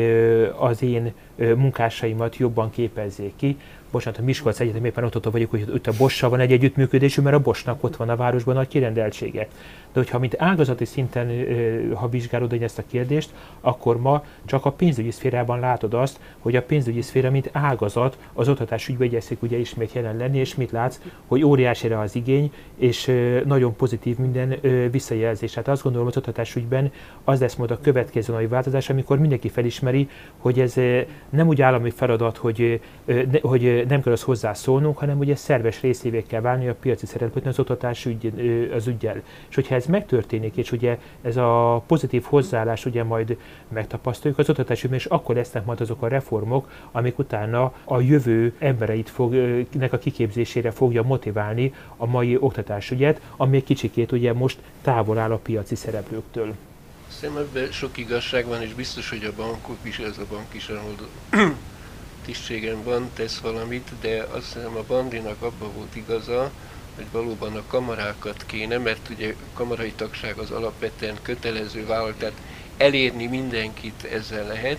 az én munkásaimat jobban képezzék ki. Bocsánat, a Miskolc Egyetem éppen ott vagyok, hogy ott a Bossal van egy együttműködésű, mert a Bosnak ott van a városban nagy kirendeltsége. De hogyha mint ágazati szinten, ha vizsgálod ezt a kérdést, akkor ma csak a pénzügyi szférában látod azt, hogy a pénzügyi szféra, mint ágazat, az oktatás ügybe igyekszik ugye ismét jelen lenni, és mit látsz, hogy óriási az igény, és nagyon pozitív minden visszajelzés. Hát azt gondolom, az oktatás ügyben az lesz majd a következő nagy változás, amikor mindenki felismeri, hogy ez nem úgy állami feladat, hogy, hogy nem kell az hozzászólnunk, hanem ugye szerves részévé kell válni a piaci szereplőknek az oktatás ügy, az ügyel. És hogyha ez megtörténik, és ugye ez a pozitív hozzáállás ugye majd megtapasztaljuk az oktatás ügyben, és akkor lesznek majd azok a reformok, amik utána a jövő embereit fog, nek a kiképzésére fogja motiválni a mai oktatásügyet, ami egy kicsikét ugye most távol áll a piaci szereplőktől. Szerintem ebben sok igazság van, és biztos, hogy a bankok is, ez a bank is, ahol tisztségem van, tesz valamit, de azt hiszem a Bandinak abban volt igaza, hogy valóban a kamarákat kéne, mert ugye kamarai tagság az alapvetően kötelező vállalat, tehát elérni mindenkit ezzel lehet,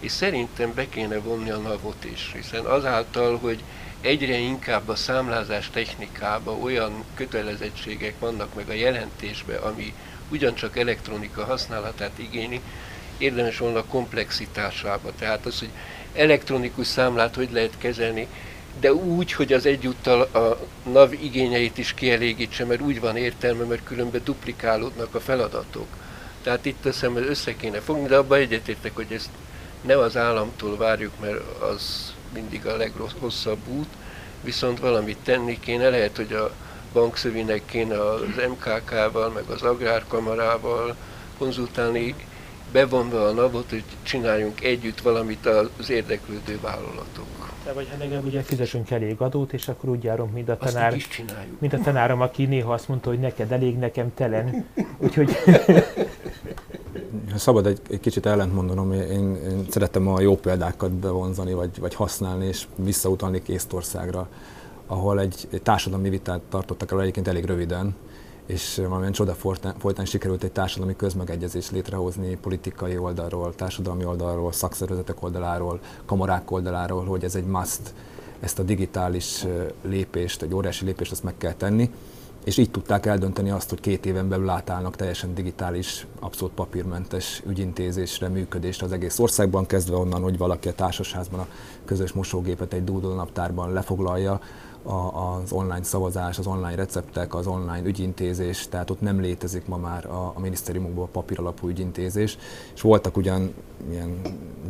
és szerintem be kéne vonni a navot is, hiszen azáltal, hogy egyre inkább a számlázás technikába olyan kötelezettségek vannak meg a jelentésbe, ami ugyancsak elektronika használatát igényli, érdemes volna komplexitásába. Tehát az, hogy elektronikus számlát hogy lehet kezelni, de úgy, hogy az egyúttal a NAV igényeit is kielégítse, mert úgy van értelme, mert különben duplikálódnak a feladatok. Tehát itt teszem, hogy össze kéne fogni, de abban egyetértek, hogy ezt ne az államtól várjuk, mert az mindig a legrosszabb út, viszont valamit tenni kéne. Lehet, hogy a bankszövinek kéne az MKK-val, meg az Agrárkamarával konzultálni, bevonva a NAV-ot, hogy csináljunk együtt valamit az érdeklődő vállalatok. De vagy ha legalább ugye fizessünk elég adót, és akkor úgy járunk, mint a tanár, is csináljuk. mint a tanárom, aki néha azt mondta, hogy neked elég, nekem telen. Úgyhogy... Szabad egy, egy kicsit ellent mondanom, én, én szeretem a jó példákat bevonzani, vagy, vagy használni, és visszautalni Késztországra ahol egy, egy társadalmi vitát tartottak el egyébként elég röviden, és valamilyen csoda folytán sikerült egy társadalmi közmegegyezést létrehozni politikai oldalról, társadalmi oldalról, szakszervezetek oldaláról, kamarák oldaláról, hogy ez egy must, ezt a digitális lépést, egy óriási lépést azt meg kell tenni, és így tudták eldönteni azt, hogy két éven belül átállnak teljesen digitális, abszolút papírmentes ügyintézésre, működésre az egész országban, kezdve onnan, hogy valaki a társasházban a közös mosógépet egy Doodle naptárban lefoglalja, a, az online szavazás, az online receptek, az online ügyintézés, tehát ott nem létezik ma már a, a minisztériumokban a papíralapú ügyintézés, és voltak ugyan ilyen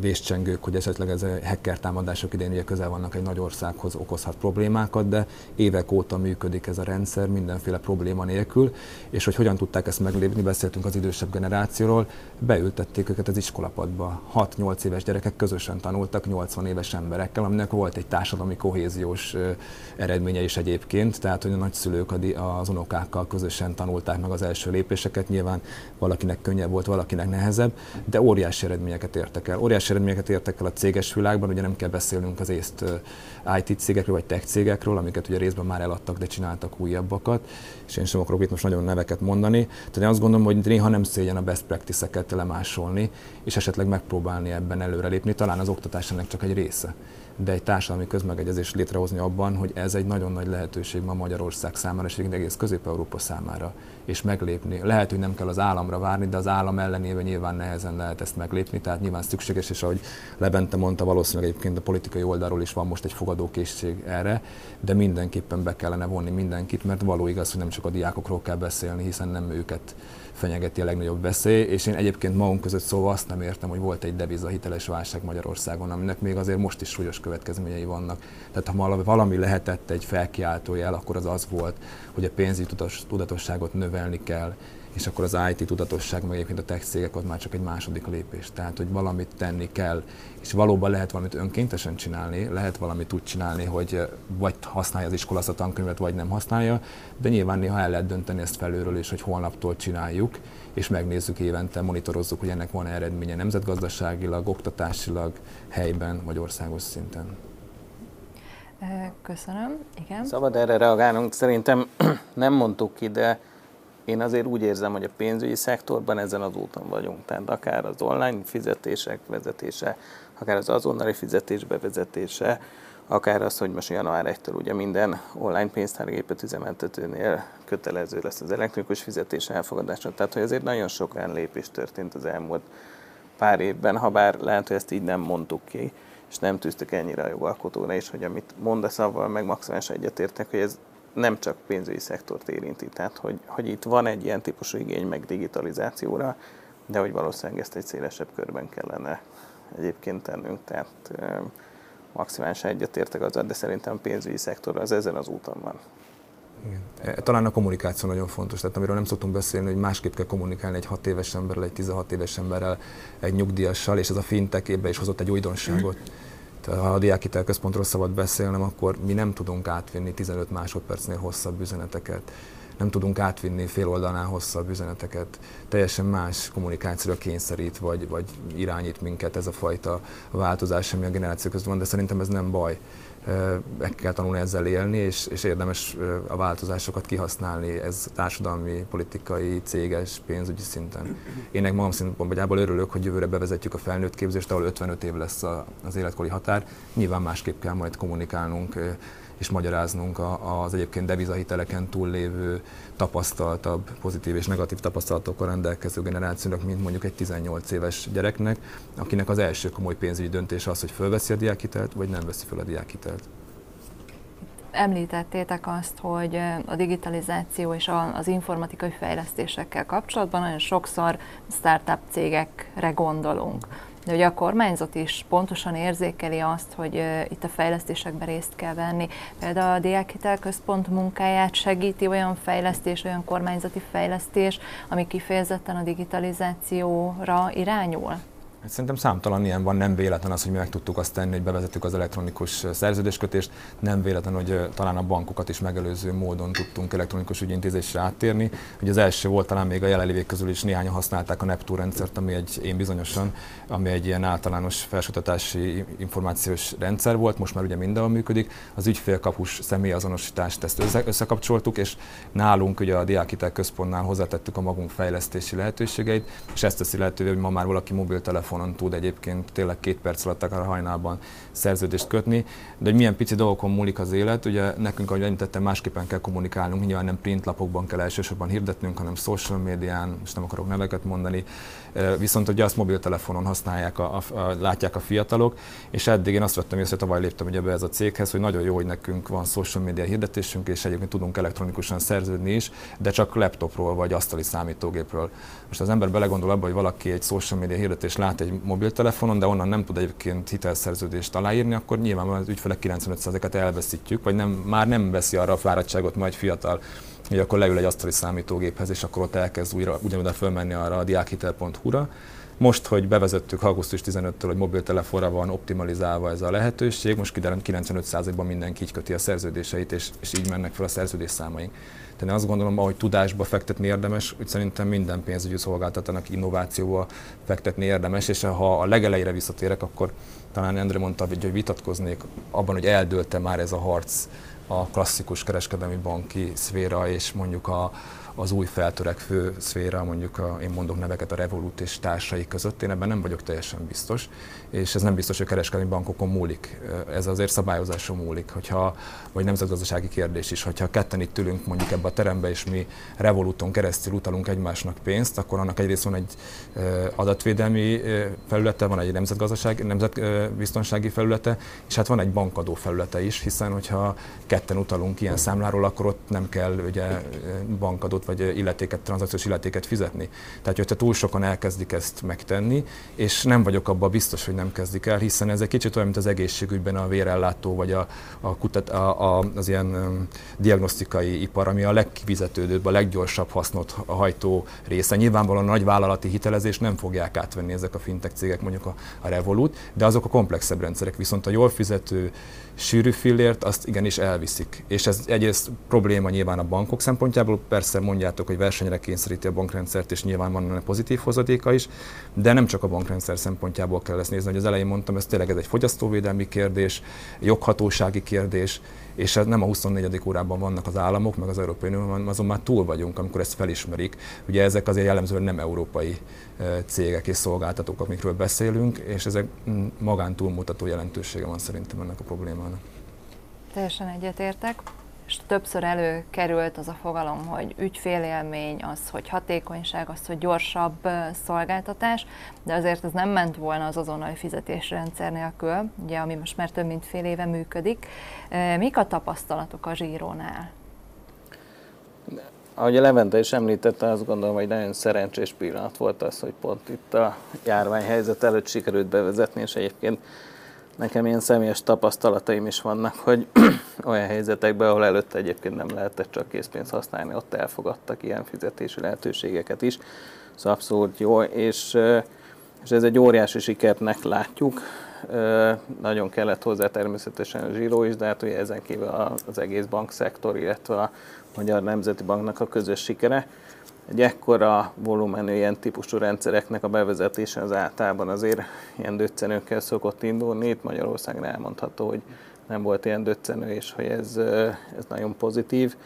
véscsengők, hogy esetleg ez a hacker támadások idején ugye közel vannak egy nagy országhoz, okozhat problémákat, de évek óta működik ez a rendszer mindenféle probléma nélkül, és hogy hogyan tudták ezt meglépni, beszéltünk az idősebb generációról, beültették őket az iskolapadba. 6-8 éves gyerekek közösen tanultak 80 éves emberekkel, aminek volt egy társadalmi kohéziós eredménye is egyébként, tehát hogy a nagyszülők az unokákkal közösen tanulták meg az első lépéseket, nyilván valakinek könnyebb volt, valakinek nehezebb, de óriási eredményeket értek el. Óriási eredményeket értek el a céges világban, ugye nem kell beszélnünk az észt IT cégekről vagy tech cégekről, amiket ugye részben már eladtak, de csináltak újabbakat, és én sem akarok itt most nagyon neveket mondani. Tehát én azt gondolom, hogy néha nem szégyen a best practice-eket lemásolni, és esetleg megpróbálni ebben előrelépni. Talán az oktatás ennek csak egy része de egy társadalmi közmegegyezést létrehozni abban, hogy ez egy nagyon nagy lehetőség ma Magyarország számára, és egész Közép-Európa számára, és meglépni. Lehet, hogy nem kell az államra várni, de az állam ellenében nyilván nehezen lehet ezt meglépni, tehát nyilván szükséges, és ahogy Lebente mondta, valószínűleg egyébként a politikai oldalról is van most egy fogadókészség erre, de mindenképpen be kellene vonni mindenkit, mert való igaz, hogy nem csak a diákokról kell beszélni, hiszen nem őket fenyegeti a legnagyobb veszély, és én egyébként magunk között szóval azt nem értem, hogy volt egy deviza hiteles válság Magyarországon, aminek még azért most is súlyos következményei vannak. Tehát ha valami lehetett egy felkiáltójel, akkor az az volt, hogy a pénzügyi tudatosságot növelni kell, és akkor az IT tudatosság, meg egyébként a tech cégek ott már csak egy második lépés. Tehát, hogy valamit tenni kell, és valóban lehet valamit önkéntesen csinálni, lehet valamit úgy csinálni, hogy vagy használja az iskola a tankönyvet, vagy nem használja, de nyilván néha el lehet dönteni ezt felülről is, hogy holnaptól csináljuk, és megnézzük évente, monitorozzuk, hogy ennek van eredménye nemzetgazdaságilag, oktatásilag, helyben vagy országos szinten. Köszönöm, igen. Szabad erre reagálnunk, szerintem nem mondtuk ki, de én azért úgy érzem, hogy a pénzügyi szektorban ezen az úton vagyunk. Tehát akár az online fizetések vezetése, akár az azonnali fizetés bevezetése, akár az, hogy most január 1-től ugye minden online pénztárgépet üzemeltetőnél kötelező lesz az elektronikus fizetés elfogadása. Tehát, hogy azért nagyon sok olyan lépés történt az elmúlt pár évben, ha bár lehet, hogy ezt így nem mondtuk ki, és nem tűztük ennyire a jogalkotóra is, hogy amit mondasz, avval meg maximálisan egyetértek, hogy ez nem csak pénzügyi szektort érinti, tehát hogy, hogy itt van egy ilyen típusú igény meg digitalizációra, de hogy valószínűleg ezt egy szélesebb körben kellene egyébként tennünk, tehát maximálisan egyetértek azzal, de szerintem a pénzügyi szektor az ezen az úton van. Igen. E, talán a kommunikáció nagyon fontos, tehát amiről nem szoktunk beszélni, hogy másképp kell kommunikálni egy 6 éves emberrel, egy 16 éves emberrel, egy nyugdíjassal, és ez a fintek is hozott egy újdonságot. Ha a diákitel központról szabad beszélnem, akkor mi nem tudunk átvinni 15 másodpercnél hosszabb üzeneteket nem tudunk átvinni fél oldalnál hosszabb üzeneteket. Teljesen más kommunikációra kényszerít, vagy, vagy irányít minket ez a fajta változás, ami a generáció között van, de szerintem ez nem baj. Meg kell tanulni ezzel élni, és, és érdemes a változásokat kihasználni, ez társadalmi, politikai, céges, pénzügyi szinten. Én meg magam szempontjából örülök, hogy jövőre bevezetjük a felnőtt képzést, ahol 55 év lesz az életkori határ. Nyilván másképp kell majd kommunikálnunk és magyaráznunk az egyébként devizahiteleken túllévő tapasztaltabb, pozitív és negatív tapasztalatokkal rendelkező generációnak, mint mondjuk egy 18 éves gyereknek, akinek az első komoly pénzügyi döntés az, hogy fölveszi a diákhitelt, vagy nem veszi föl a diákhitelt. Említettétek azt, hogy a digitalizáció és az informatikai fejlesztésekkel kapcsolatban nagyon sokszor startup cégekre gondolunk de hogy a kormányzat is pontosan érzékeli azt, hogy itt a fejlesztésekben részt kell venni. Például a Diákhitel Központ munkáját segíti olyan fejlesztés, olyan kormányzati fejlesztés, ami kifejezetten a digitalizációra irányul? Hát szerintem számtalan ilyen van, nem véletlen az, hogy mi meg tudtuk azt tenni, hogy bevezettük az elektronikus szerződéskötést, nem véletlen, hogy talán a bankokat is megelőző módon tudtunk elektronikus ügyintézésre áttérni. Ugye az első volt talán még a jelenlévők közül is néhányan használták a Neptun rendszert, ami egy, én bizonyosan, ami egy ilyen általános felsőoktatási információs rendszer volt, most már ugye mindenhol működik. Az ügyfélkapus személyazonosítást ezt össze, összekapcsoltuk, és nálunk ugye a Diákitel Központnál hozzátettük a magunk fejlesztési lehetőségeit, és ezt teszi lehetővé, hogy ma már valaki mobiltelefon telefonon tud egyébként tényleg két perc alatt akár hajnalban szerződést kötni, de hogy milyen pici dolgokon múlik az élet, ugye nekünk, ahogy említettem, másképpen kell kommunikálnunk, nyilván nem printlapokban kell elsősorban hirdetnünk, hanem social médián, és nem akarok neveket mondani, viszont ugye azt mobiltelefonon használják, a, a, a, látják a fiatalok, és eddig én azt vettem észre, tavaly léptem ugye be ez a céghez, hogy nagyon jó, hogy nekünk van social media hirdetésünk, és egyébként tudunk elektronikusan szerződni is, de csak laptopról vagy asztali számítógépről. Most az ember belegondol abba, hogy valaki egy social media hirdetés lát egy mobiltelefonon, de onnan nem tud egyébként hitelszerződést aláírni, akkor nyilvánvalóan az ügyfelek 95%-et elveszítjük, vagy nem, már nem veszi arra a fáradtságot majd fiatal hogy akkor leül egy asztali számítógéphez, és akkor ott elkezd újra ugyanoda fölmenni arra a diákhitel.hu-ra. Most, hogy bevezettük augusztus 15-től, hogy mobiltelefonra van optimalizálva ez a lehetőség, most kiderült 95%-ban mindenki így köti a szerződéseit, és, és így mennek fel a szerződés számaink. Tehát én azt gondolom, hogy tudásba fektetni érdemes, úgy szerintem minden pénzügyi szolgáltatónak innovációba fektetni érdemes, és ha a legelejére visszatérek, akkor talán Endre mondta, hogy vitatkoznék abban, hogy eldőlte már ez a harc a klasszikus kereskedelmi banki szféra és mondjuk a, az új feltörekvő szféra, mondjuk a, én mondok neveket a Revolut és társai között, én ebben nem vagyok teljesen biztos, és ez nem biztos, hogy kereskedelmi bankokon múlik. Ez azért szabályozáson múlik, hogyha, vagy nemzetgazdasági kérdés is, hogyha ketten itt ülünk mondjuk ebbe a terembe, és mi Revoluton keresztül utalunk egymásnak pénzt, akkor annak egyrészt van egy adatvédelmi felülete, van egy nemzetgazdasági, nemzetbiztonsági felülete, és hát van egy bankadó felülete is, hiszen hogyha ketten utalunk ilyen számláról, akkor ott nem kell ugye bankadót vagy illetéket, tranzakciós illetéket fizetni. Tehát, hogyha túl sokan elkezdik ezt megtenni, és nem vagyok abban biztos, hogy nem kezdik el, hiszen ez egy kicsit olyan, mint az egészségügyben a vérellátó, vagy a, a, kutat, a, a, az ilyen diagnosztikai ipar, ami a legkivizetődőbb, a leggyorsabb hasznot hajtó része. Nyilvánvalóan a nagy vállalati hitelezés nem fogják átvenni ezek a fintech cégek, mondjuk a, a Revolut, de azok a komplexebb rendszerek, viszont a jól fizető sűrű fillért, azt igenis elviszik. És ez egyrészt probléma nyilván a bankok szempontjából, persze mondjátok, hogy versenyre kényszeríti a bankrendszert, és nyilván van ennek pozitív hozadéka is, de nem csak a bankrendszer szempontjából kell ezt nézni, hogy az elején mondtam, ez tényleg ez egy fogyasztóvédelmi kérdés, joghatósági kérdés, és ez nem a 24. órában vannak az államok, meg az Európai Unió, azon már túl vagyunk, amikor ezt felismerik. Ugye ezek azért jellemzően nem európai cégek és szolgáltatók, amikről beszélünk, és ezek mm, magán túlmutató jelentősége van szerintem ennek a problémának. Teljesen egyetértek és többször előkerült az a fogalom, hogy ügyfélélmény, az, hogy hatékonyság, az, hogy gyorsabb szolgáltatás, de azért ez nem ment volna az azonnali fizetésrendszer nélkül, ugye, ami most már több mint fél éve működik. Mik a tapasztalatok a zsírónál? ahogy a Levente is említette, azt gondolom, hogy nagyon szerencsés pillanat volt az, hogy pont itt a járványhelyzet előtt sikerült bevezetni, és egyébként nekem ilyen személyes tapasztalataim is vannak, hogy olyan helyzetekben, ahol előtte egyébként nem lehetett csak készpénzt használni, ott elfogadtak ilyen fizetési lehetőségeket is. Ez abszolút jó, és, és ez egy óriási sikernek látjuk. Nagyon kellett hozzá természetesen a zsíró is, de hát ugye ezen kívül az egész bankszektor, illetve a Magyar Nemzeti Banknak a közös sikere. Egy ekkora volumenű ilyen típusú rendszereknek a bevezetése az általában azért ilyen döccenőkkel szokott indulni. Itt Magyarországon elmondható, hogy nem volt ilyen döccenő, és hogy ez, ez nagyon pozitív.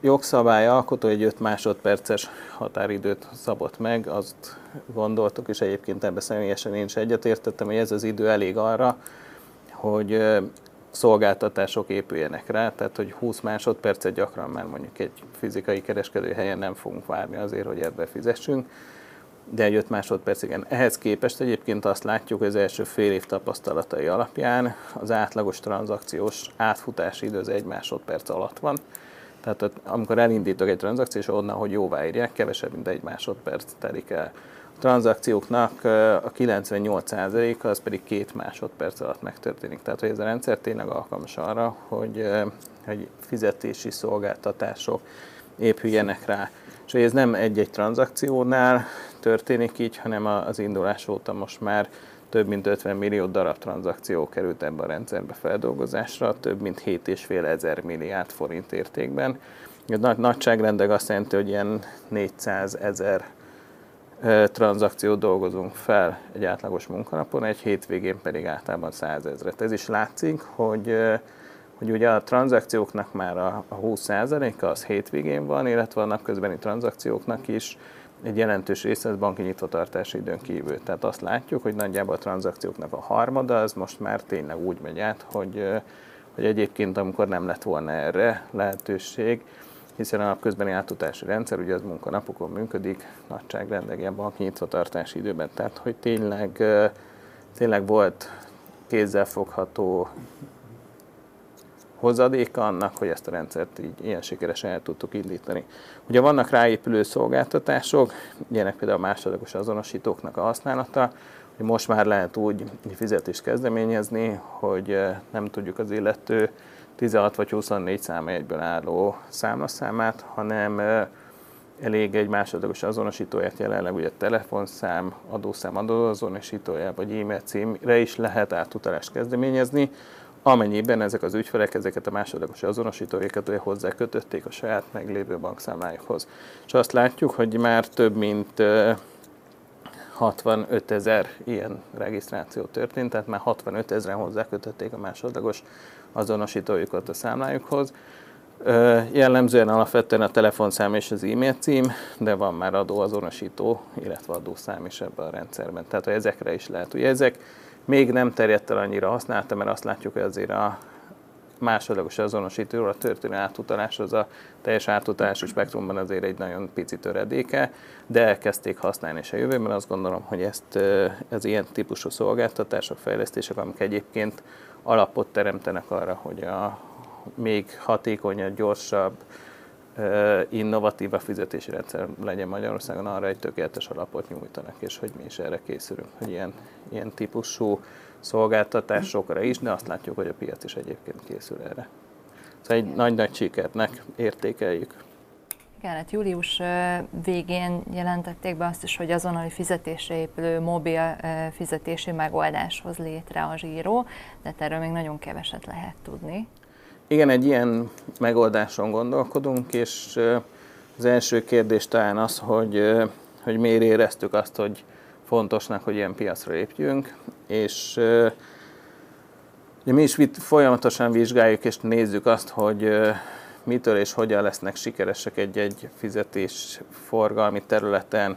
Jogszabály alkotó egy 5 másodperces határidőt szabott meg, azt gondoltuk, és egyébként ebben személyesen én is egyetértettem, hogy ez az idő elég arra, hogy szolgáltatások épüljenek rá, tehát hogy 20 másodpercet gyakran már mondjuk egy fizikai kereskedő helyen nem fogunk várni azért, hogy ebbe fizessünk, de egy 5 másodperc igen. Ehhez képest egyébként azt látjuk, hogy az első fél év tapasztalatai alapján az átlagos tranzakciós átfutási idő az egy másodperc alatt van. Tehát amikor elindítok egy tranzakciót, és onnan, hogy jóváírják, kevesebb, mint egy másodperc telik el tranzakcióknak a 98%-a az pedig két másodperc alatt megtörténik. Tehát, hogy ez a rendszer tényleg alkalmas arra, hogy, hogy fizetési szolgáltatások épüljenek rá. És ez nem egy-egy tranzakciónál történik így, hanem az indulás óta most már több mint 50 millió darab tranzakció került ebbe a rendszerbe feldolgozásra, több mint 7,5 ezer milliárd forint értékben. A nagyságrendeg azt jelenti, hogy ilyen 400 ezer tranzakciót dolgozunk fel egy átlagos munkanapon, egy hétvégén pedig általában 100 ezeret. Ez is látszik, hogy, hogy ugye a tranzakcióknak már a, a 20%-a az hétvégén van, illetve a napközbeni tranzakcióknak is egy jelentős része az banki nyitvatartási időn kívül. Tehát azt látjuk, hogy nagyjából a tranzakcióknak a harmada az most már tényleg úgy megy át, hogy, hogy egyébként amikor nem lett volna erre lehetőség, hiszen a napközbeni átutási rendszer ugye az munkanapokon működik, nagyságrendeg ilyen banki nyitvatartási időben, tehát hogy tényleg, tényleg volt kézzelfogható hozadéka annak, hogy ezt a rendszert így ilyen sikeresen el tudtuk indítani. Ugye vannak ráépülő szolgáltatások, ilyenek például a másodlagos azonosítóknak a használata, hogy most már lehet úgy fizetést kezdeményezni, hogy nem tudjuk az illető 16 vagy 24 számjegyből álló számlaszámát, hanem elég egy másodlagos azonosítóját jelenleg ugye telefonszám, adószám adóazonosítója vagy e-mail címre is lehet átutalást kezdeményezni, amennyiben ezek az ügyfelek ezeket a másodlagos azonosítóikat hozzá kötötték a saját meglévő bankszámlájukhoz. És azt látjuk, hogy már több mint 65 ezer ilyen regisztráció történt, tehát már 65 ezeren hozzákötötték a másodlagos azonosítójukat a számlájukhoz. Jellemzően alapvetően a telefonszám és az e-mail cím, de van már adóazonosító, illetve adószám is ebben a rendszerben. Tehát hogy ezekre is lehet. Ugye ezek még nem terjedt el annyira használta, mert azt látjuk, hogy azért a másodlagos azonosítóról a történő átutalás az a teljes átutalási spektrumban azért egy nagyon pici töredéke, de elkezdték használni és a jövőben azt gondolom, hogy ezt ez ilyen típusú szolgáltatások, fejlesztések, amik egyébként alapot teremtenek arra, hogy a még hatékonyabb, gyorsabb, innovatív a fizetési rendszer legyen Magyarországon, arra egy tökéletes alapot nyújtanak, és hogy mi is erre készülünk, hogy ilyen, ilyen típusú szolgáltatásokra is, de azt látjuk, hogy a piac is egyébként készül erre. Szóval egy nagy-nagy sikernek értékeljük. Igen, hát július végén jelentették be azt is, hogy azonnali fizetésre épülő mobil fizetési megoldáshoz létre a zsíró, de hát erről még nagyon keveset lehet tudni. Igen, egy ilyen megoldáson gondolkodunk, és az első kérdés talán az, hogy, hogy miért éreztük azt, hogy fontosnak, hogy ilyen piacra lépjünk, és ugye mi is folyamatosan vizsgáljuk és nézzük azt, hogy mitől és hogyan lesznek sikeresek egy-egy fizetés forgalmi területen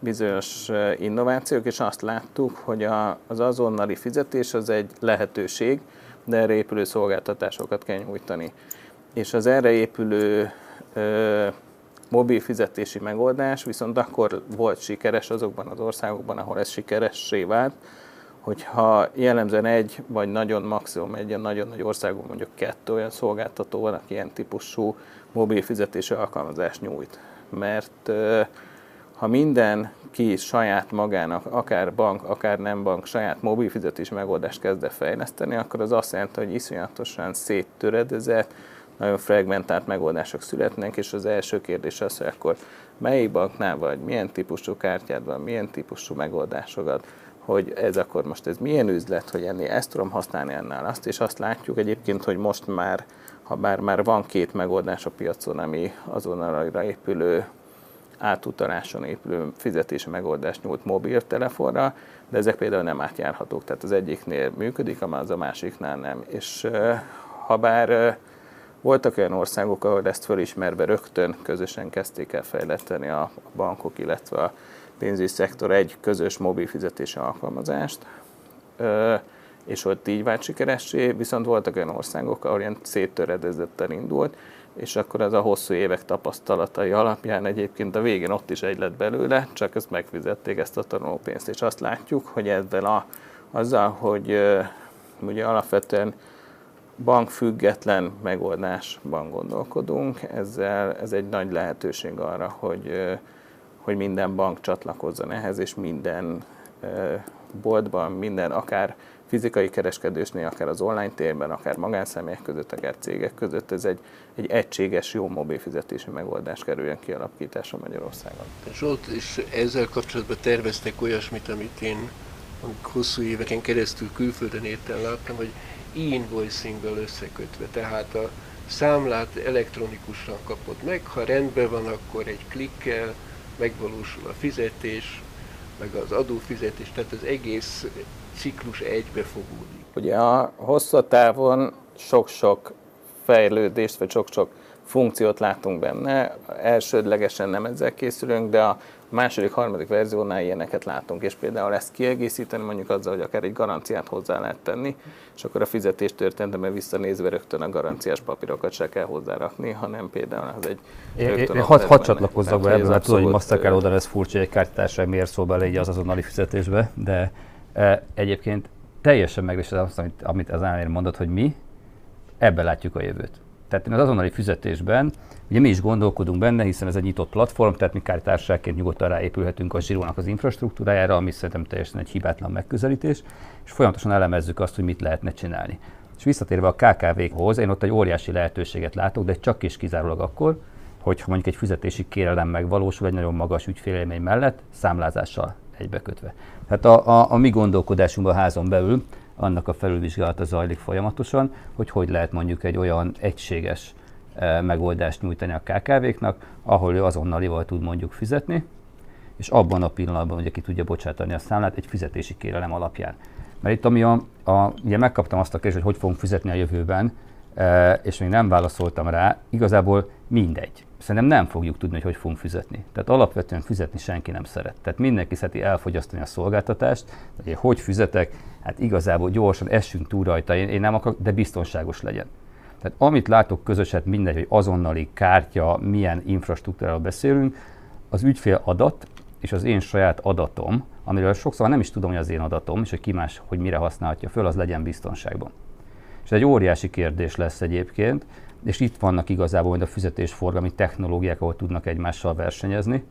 bizonyos innovációk, és azt láttuk, hogy a, az azonnali fizetés az egy lehetőség, de erre épülő szolgáltatásokat kell nyújtani. És az erre épülő ö, mobil fizetési megoldás viszont akkor volt sikeres azokban az országokban, ahol ez sikeressé vált, hogyha jellemzően egy, vagy nagyon maximum egy nagyon nagy országban mondjuk kettő olyan szolgáltató van, aki ilyen típusú mobil fizetési alkalmazást nyújt. Mert ha minden ki saját magának, akár bank, akár nem bank, saját mobil fizetési megoldást kezd fejleszteni, akkor az azt jelenti, hogy iszonyatosan széttöredezett, nagyon fragmentált megoldások születnek, és az első kérdés az, hogy akkor melyik banknál vagy, milyen típusú kártyád van, milyen típusú megoldásokat, hogy ez akkor most ez milyen üzlet, hogy ennél ezt tudom használni annál azt, és azt látjuk egyébként, hogy most már, ha bár már van két megoldás a piacon, ami azonnalra épülő átutaláson épülő fizetési megoldást nyújt mobiltelefonra, de ezek például nem átjárhatók. Tehát az egyiknél működik, az a másiknál nem. És ha bár voltak olyan országok, ahol ezt fölismerve rögtön közösen kezdték el fejleszteni a bankok, illetve a pénzügyi szektor egy közös mobil fizetési alkalmazást, és ott így vált sikeressé, viszont voltak olyan országok, ahol ilyen széttöredezetten indult, és akkor ez a hosszú évek tapasztalatai alapján egyébként a végén ott is egy lett belőle, csak ezt megfizették ezt a tanulópénzt, és azt látjuk, hogy ezzel a, azzal, hogy ugye alapvetően bankfüggetlen megoldásban gondolkodunk, ezzel ez egy nagy lehetőség arra, hogy, hogy minden bank csatlakozzon ehhez, és minden boltban, minden akár fizikai kereskedősnél, akár az online térben, akár magánszemélyek között, akár cégek között, ez egy, egy egységes, jó mobil fizetési megoldás kerüljön kialakításra Magyarországon. Zsolt, és ezzel kapcsolatban terveztek olyasmit, amit én hosszú éveken keresztül külföldön értem láttam, hogy e-invoicinggal összekötve, tehát a számlát elektronikusan kapod meg, ha rendben van, akkor egy klikkel megvalósul a fizetés, meg az adófizetés, tehát az egész ciklus egybefogódik. Ugye a hosszú távon sok-sok fejlődést, vagy sok-sok funkciót látunk benne. Elsődlegesen nem ezzel készülünk, de a második, harmadik verziónál ilyeneket látunk, és például ezt kiegészíteni mondjuk azzal, hogy akár egy garanciát hozzá lehet tenni, és akkor a fizetés történetemben visszanézve rögtön a garanciás papírokat se kell hozzárakni, hanem például az egy rögtön Hadd had csatlakozzak be ebben, mert tudom, hogy Mastercard oldal ez furcsa, egy kártyátárság miért szól bele így az azonnali fizetésbe, de e, egyébként teljesen megvésed azt, amit, amit az ellenére mondott, hogy mi ebben látjuk a jövőt. Tehát az azonnali fizetésben, ugye mi is gondolkodunk benne, hiszen ez egy nyitott platform, tehát mi kártárságként nyugodtan ráépülhetünk a zsírónak az infrastruktúrájára, ami szerintem teljesen egy hibátlan megközelítés, és folyamatosan elemezzük azt, hogy mit lehetne csinálni. És visszatérve a KKV-hoz, én ott egy óriási lehetőséget látok, de csak is kizárólag akkor, hogyha mondjuk egy fizetési kérelem megvalósul egy nagyon magas ügyfélélmény mellett, számlázással egybekötve. Tehát a, a, a mi gondolkodásunkban a házon belül annak a felülvizsgálata zajlik folyamatosan, hogy hogy lehet mondjuk egy olyan egységes e, megoldást nyújtani a KKV-knak, ahol ő azonnalival tud mondjuk fizetni, és abban a pillanatban ugye ki tudja bocsátani a számlát egy fizetési kérelem alapján. Mert itt ami a, a ugye megkaptam azt a kérdést, hogy hogy fogunk fizetni a jövőben, e, és még nem válaszoltam rá, igazából mindegy. Szerintem nem fogjuk tudni, hogy hogy fogunk fizetni. Tehát alapvetően fizetni senki nem szeret. Tehát mindenki szereti elfogyasztani a szolgáltatást, hogy hogy fizetek, hát igazából gyorsan essünk túl rajta, én, én nem akarok, de biztonságos legyen. Tehát amit látok közöset, mindegy, hogy azonnali kártya, milyen infrastruktúráról beszélünk, az ügyfél adat és az én saját adatom, amiről sokszor nem is tudom, hogy az én adatom, és hogy ki más, hogy mire használhatja föl, az legyen biztonságban. És ez egy óriási kérdés lesz egyébként, és itt vannak igazából majd a fizetésforgalmi technológiák, ahol tudnak egymással versenyezni,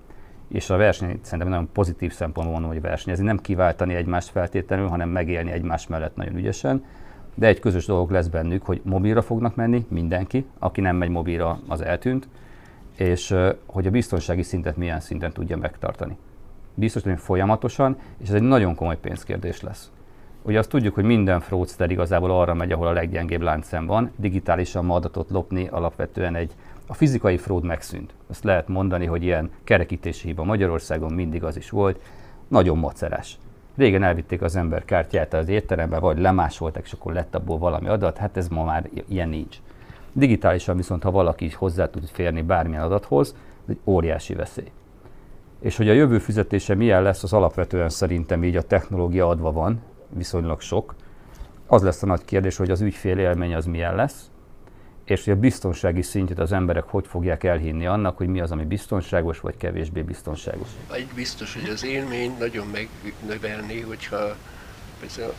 és a verseny szerintem nagyon pozitív szempontból mondom, hogy versenyezni, nem kiváltani egymást feltétlenül, hanem megélni egymás mellett nagyon ügyesen. De egy közös dolog lesz bennük, hogy mobilra fognak menni mindenki, aki nem megy mobilra, az eltűnt, és hogy a biztonsági szintet milyen szinten tudja megtartani. Biztosan folyamatosan, és ez egy nagyon komoly pénzkérdés lesz. Ugye azt tudjuk, hogy minden fraudster igazából arra megy, ahol a leggyengébb láncszem van. Digitálisan ma adatot lopni alapvetően egy a fizikai fraud megszűnt. Azt lehet mondani, hogy ilyen kerekítési hiba Magyarországon mindig az is volt. Nagyon macerás. Régen elvitték az ember kártyát az étterembe, vagy lemásolták, és akkor lett abból valami adat. Hát ez ma már ilyen nincs. Digitálisan viszont, ha valaki hozzá tud férni bármilyen adathoz, ez egy óriási veszély. És hogy a jövő fizetése milyen lesz, az alapvetően szerintem így a technológia adva van, viszonylag sok. Az lesz a nagy kérdés, hogy az ügyfél élmény az milyen lesz, és hogy a biztonsági szintjét az emberek hogy fogják elhinni annak, hogy mi az, ami biztonságos, vagy kevésbé biztonságos. Egy biztos, hogy az élmény nagyon megnövelné, hogyha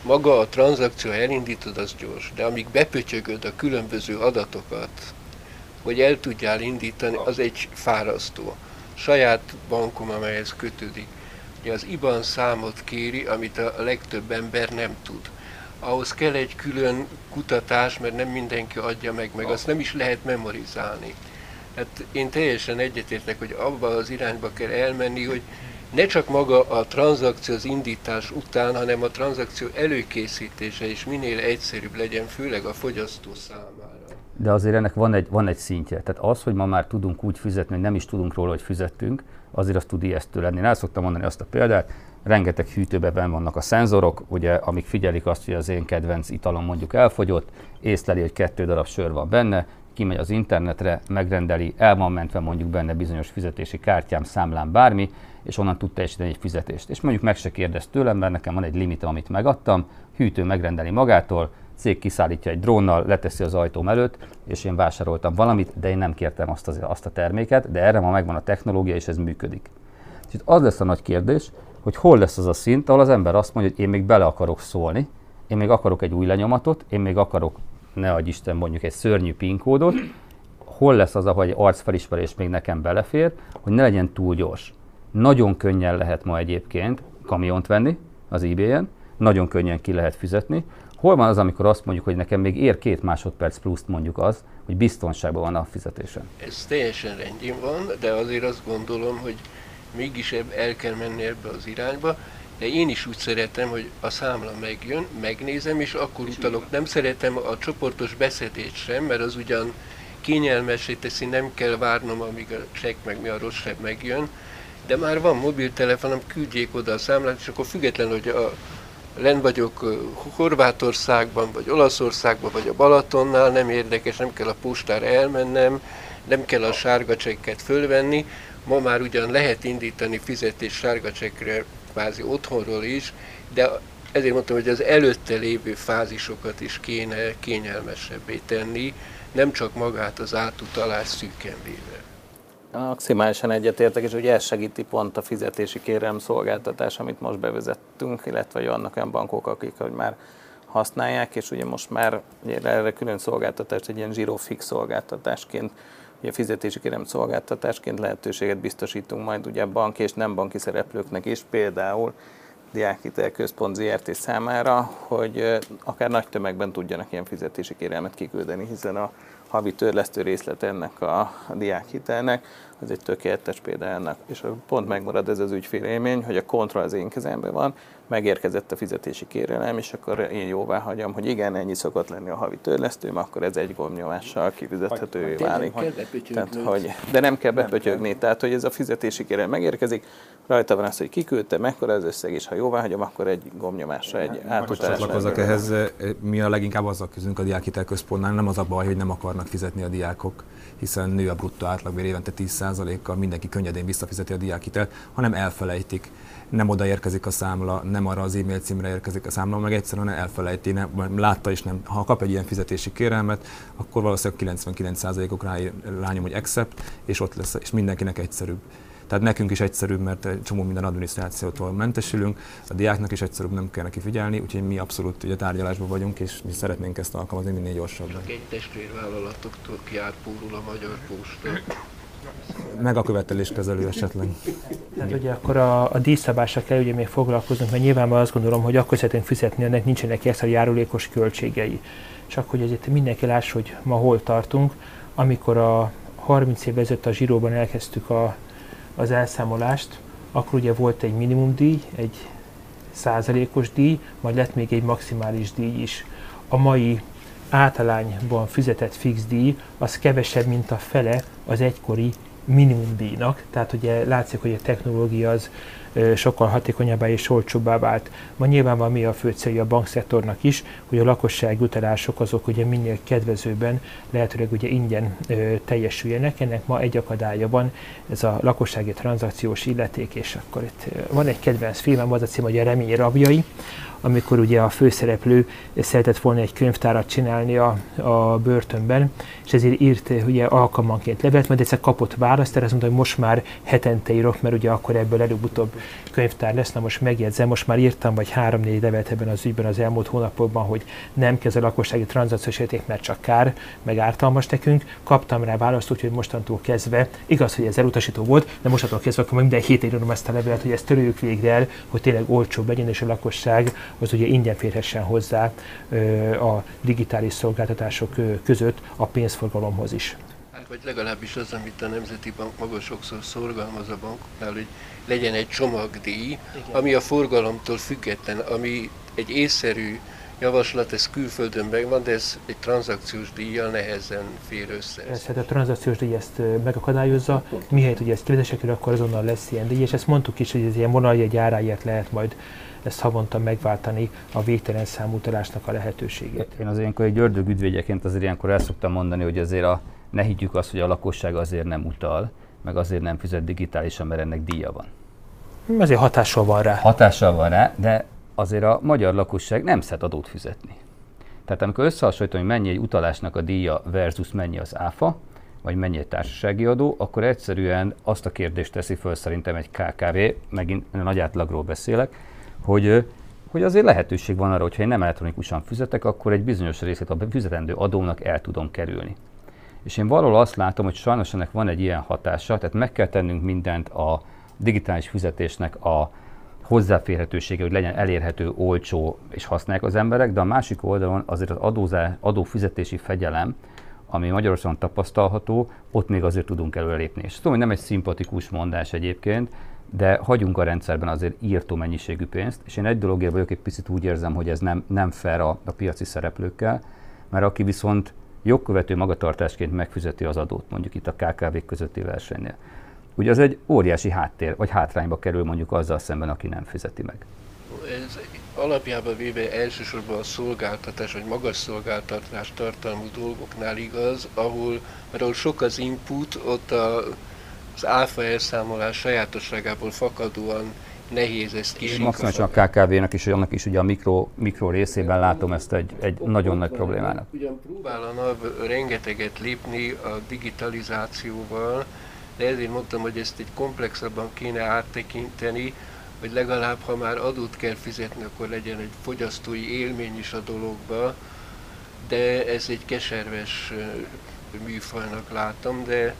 maga a tranzakció elindítod, az gyors, de amíg bepötyögöd a különböző adatokat, hogy el tudjál indítani, az egy fárasztó. Saját bankom, amelyhez kötődik, az IBAN számot kéri, amit a legtöbb ember nem tud. Ahhoz kell egy külön kutatás, mert nem mindenki adja meg, meg azt nem is lehet memorizálni. Hát én teljesen egyetértek, hogy abba az irányba kell elmenni, hogy ne csak maga a tranzakció az indítás után, hanem a tranzakció előkészítése is minél egyszerűbb legyen, főleg a fogyasztó számára. De azért ennek van egy, van egy szintje. Tehát az, hogy ma már tudunk úgy fizetni, hogy nem is tudunk róla, hogy fizettünk, azért az tud ijesztő lenni. Én el szoktam mondani azt a példát, rengeteg hűtőben vannak a szenzorok, ugye, amik figyelik azt, hogy az én kedvenc italom mondjuk elfogyott, észleli, hogy kettő darab sör van benne, kimegy az internetre, megrendeli, el van mentve mondjuk benne bizonyos fizetési kártyám, számlám, bármi, és onnan tud teljesíteni egy fizetést. És mondjuk meg se kérdez tőlem, mert nekem van egy limitem, amit megadtam, hűtő megrendeli magától, cég kiszállítja egy drónnal, leteszi az ajtóm előtt, és én vásároltam valamit, de én nem kértem azt, az, azt a terméket, de erre ma megvan a technológia, és ez működik. És az lesz a nagy kérdés, hogy hol lesz az a szint, ahol az ember azt mondja, hogy én még bele akarok szólni, én még akarok egy új lenyomatot, én még akarok, ne adj Isten, mondjuk egy szörnyű PIN kódot, hol lesz az, ahol egy arcfelismerés még nekem belefér, hogy ne legyen túl gyors. Nagyon könnyen lehet ma egyébként kamiont venni az eBay-en, nagyon könnyen ki lehet fizetni. Hol van az, amikor azt mondjuk, hogy nekem még ér két másodperc pluszt mondjuk az, hogy biztonságban van a fizetésem? Ez teljesen rendjén van, de azért azt gondolom, hogy mégis el kell menni ebbe az irányba, de én is úgy szeretem, hogy a számla megjön, megnézem, és akkor utalok. Nem szeretem a csoportos beszedést sem, mert az ugyan kényelmesé teszi, nem kell várnom, amíg a csekk meg mi a rossz megjön, de már van mobiltelefonom, küldjék oda a számlát, és akkor független, hogy a, len vagyok Horvátországban, vagy Olaszországban, vagy a Balatonnál, nem érdekes, nem kell a postára elmennem, nem kell a sárga csekket fölvenni. Ma már ugyan lehet indítani fizetés sárga csekkre kvázi otthonról is, de ezért mondtam, hogy az előtte lévő fázisokat is kéne kényelmesebbé tenni, nem csak magát az átutalás szűken véve. Maximálisan egyetértek, és ugye ez segíti pont a fizetési kérelem szolgáltatás, amit most bevezettünk, illetve vannak olyan bankok, akik hogy már használják, és ugye most már erre külön szolgáltatást, egy ilyen zsírofix szolgáltatásként, ugye fizetési kérem szolgáltatásként lehetőséget biztosítunk majd ugye banki és nem banki szereplőknek is, például Diákhitel Központ ZRT számára, hogy akár nagy tömegben tudjanak ilyen fizetési kérelmet kiküldeni, hiszen a havi törlesztő részlet ennek a, diákhitelnek, az egy tökéletes példa ennek. És pont megmarad ez az ügyfélélmény, hogy a kontroll az én kezemben van, megérkezett a fizetési kérelem, és akkor én jóvá hagyom, hogy igen, ennyi szokott lenni a havi törlesztőm, akkor ez egy gombnyomással kifizethetővé válik. Tehát, hogy, de nem kell bepötyögni, tehát hogy ez a fizetési kérelem megérkezik, rajta van az, hogy kiküldte, mekkora az összeg, és ha jóvá hagyom, akkor egy gombnyomásra, egy átutalásra. Ehhez, mi a leginkább azzal küzdünk a diákhitel központnál, nem az a baj, hogy nem akarnak fizetni a diákok, hiszen nő a bruttó átlagbér évente 10%-kal, mindenki könnyedén visszafizeti a diákhitelt, hanem elfelejtik nem oda érkezik a számla, nem arra az e-mail címre érkezik a számla, meg egyszerűen elfelejti, nem, látta is nem. Ha kap egy ilyen fizetési kérelmet, akkor valószínűleg 99%-ok rá, rányom, hogy accept, és ott lesz, és mindenkinek egyszerűbb. Tehát nekünk is egyszerűbb, mert egy csomó minden adminisztrációtól mentesülünk, a diáknak is egyszerűbb, nem kell neki figyelni, úgyhogy mi abszolút ugye tárgyalásban vagyunk, és mi szeretnénk ezt alkalmazni minél gyorsabban. Csak egy testvérvállalatoktól kiárpórul a magyar posta meg a követeléskezelő esetleg. Hát ugye akkor a, a díjszabásra kell ugye még foglalkoznunk, mert nyilván azt gondolom, hogy akkor szeretnénk fizetni, ennek nincsenek extra járulékos költségei. Csak hogy ezért mindenki láss, hogy ma hol tartunk. Amikor a 30 év ezelőtt a zsíróban elkezdtük a, az elszámolást, akkor ugye volt egy minimumdíj, egy százalékos díj, majd lett még egy maximális díj is. A mai általányban fizetett fix díj az kevesebb, mint a fele az egykori minimumdíjnak, tehát ugye látszik, hogy a technológia az sokkal hatékonyabbá és olcsóbbá vált. Ma nyilván van mi a fő célja a bankszektornak is, hogy a lakosság utalások azok ugye minél kedvezőbben, lehetőleg ugye ingyen ö, teljesüljenek. Ennek ma egy akadálya van, ez a lakossági tranzakciós illeték, és akkor itt van egy kedvenc filmem, az a cím, hogy a remény rabjai, amikor ugye a főszereplő szeretett volna egy könyvtárat csinálni a, a börtönben, és ezért írt ugye alkalmanként levelet, majd egyszer kapott választ, erre azt mondta, hogy most már hetente írok, mert ugye akkor ebből előbb-utóbb könyvtár lesz, na most megjegyzem, most már írtam vagy három-négy levelet ebben az ügyben az elmúlt hónapokban, hogy nem kezd a lakossági tranzakciós érték, mert csak kár, meg ártalmas nekünk. Kaptam rá választ, úgyhogy mostantól kezdve, igaz, hogy ez elutasító volt, de mostantól kezdve akkor minden héten írom ezt a levelet, hogy ezt törőjük végre el, hogy tényleg olcsóbb legyen, és a lakosság az ugye ingyen férhessen hozzá a digitális szolgáltatások között a pénzforgalomhoz is. Hát, vagy legalábbis az, amit a Nemzeti Bank maga sokszor szorgalmaz a bankoknál, hogy legyen egy csomagdíj, Igen. ami a forgalomtól független, ami egy észszerű javaslat, ez külföldön megvan, de ez egy tranzakciós díjjal nehezen fér össze. Ez, hát a tranzakciós díj ezt megakadályozza, mihelyt ugye ezt kivezesek, akkor azonnal lesz ilyen díj, és ezt mondtuk is, hogy ez ilyen vonaljegy áráért lehet majd ezt havonta megváltani a végtelen számutalásnak a lehetőségét. Én az ilyenkor egy ördög ügyvédjeként azért ilyenkor el szoktam mondani, hogy azért a, ne higgyük azt, hogy a lakosság azért nem utal, meg azért nem fizet digitálisan, mert ennek díja van. Azért hatással van rá. Hatással van rá, de azért a magyar lakosság nem szed adót fizetni. Tehát amikor összehasonlítom, hogy mennyi egy utalásnak a díja versus mennyi az áfa, vagy mennyi egy társasági adó, akkor egyszerűen azt a kérdést teszi föl szerintem egy KKV, megint nagy átlagról beszélek, hogy, hogy azért lehetőség van arra, hogyha én nem elektronikusan fizetek, akkor egy bizonyos részét a fizetendő adónak el tudom kerülni. És én valahol azt látom, hogy sajnos ennek van egy ilyen hatása, tehát meg kell tennünk mindent a digitális fizetésnek a hozzáférhetősége, hogy legyen elérhető, olcsó és használják az emberek, de a másik oldalon azért az adózás, adófizetési fegyelem, ami Magyarországon tapasztalható, ott még azért tudunk előlépni. És tudom, hogy nem egy szimpatikus mondás egyébként, de hagyunk a rendszerben azért írtó mennyiségű pénzt, és én egy dologért vagyok egy picit úgy érzem, hogy ez nem, nem fair a, a piaci szereplőkkel, mert aki viszont jogkövető magatartásként megfizeti az adót, mondjuk itt a KKV közötti versenynél, ugye az egy óriási háttér, vagy hátrányba kerül mondjuk azzal szemben, aki nem fizeti meg. Ez alapjában véve elsősorban a szolgáltatás, vagy magas szolgáltatás tartalmú dolgoknál igaz, ahol, mert ahol sok az input, ott a, az áfa elszámolás sajátosságából fakadóan nehéz ezt kis. Maximálisan a KKV-nak is, hogy annak is ugye a mikro, mikro részében látom ezt egy, egy nagyon nagy problémának. Ugyan próbál a NAV rengeteget lépni a digitalizációval, de ezért mondtam, hogy ezt egy komplexabban kéne áttekinteni, hogy legalább ha már adót kell fizetni, akkor legyen egy fogyasztói élmény is a dologba, de ez egy keserves műfajnak látom, de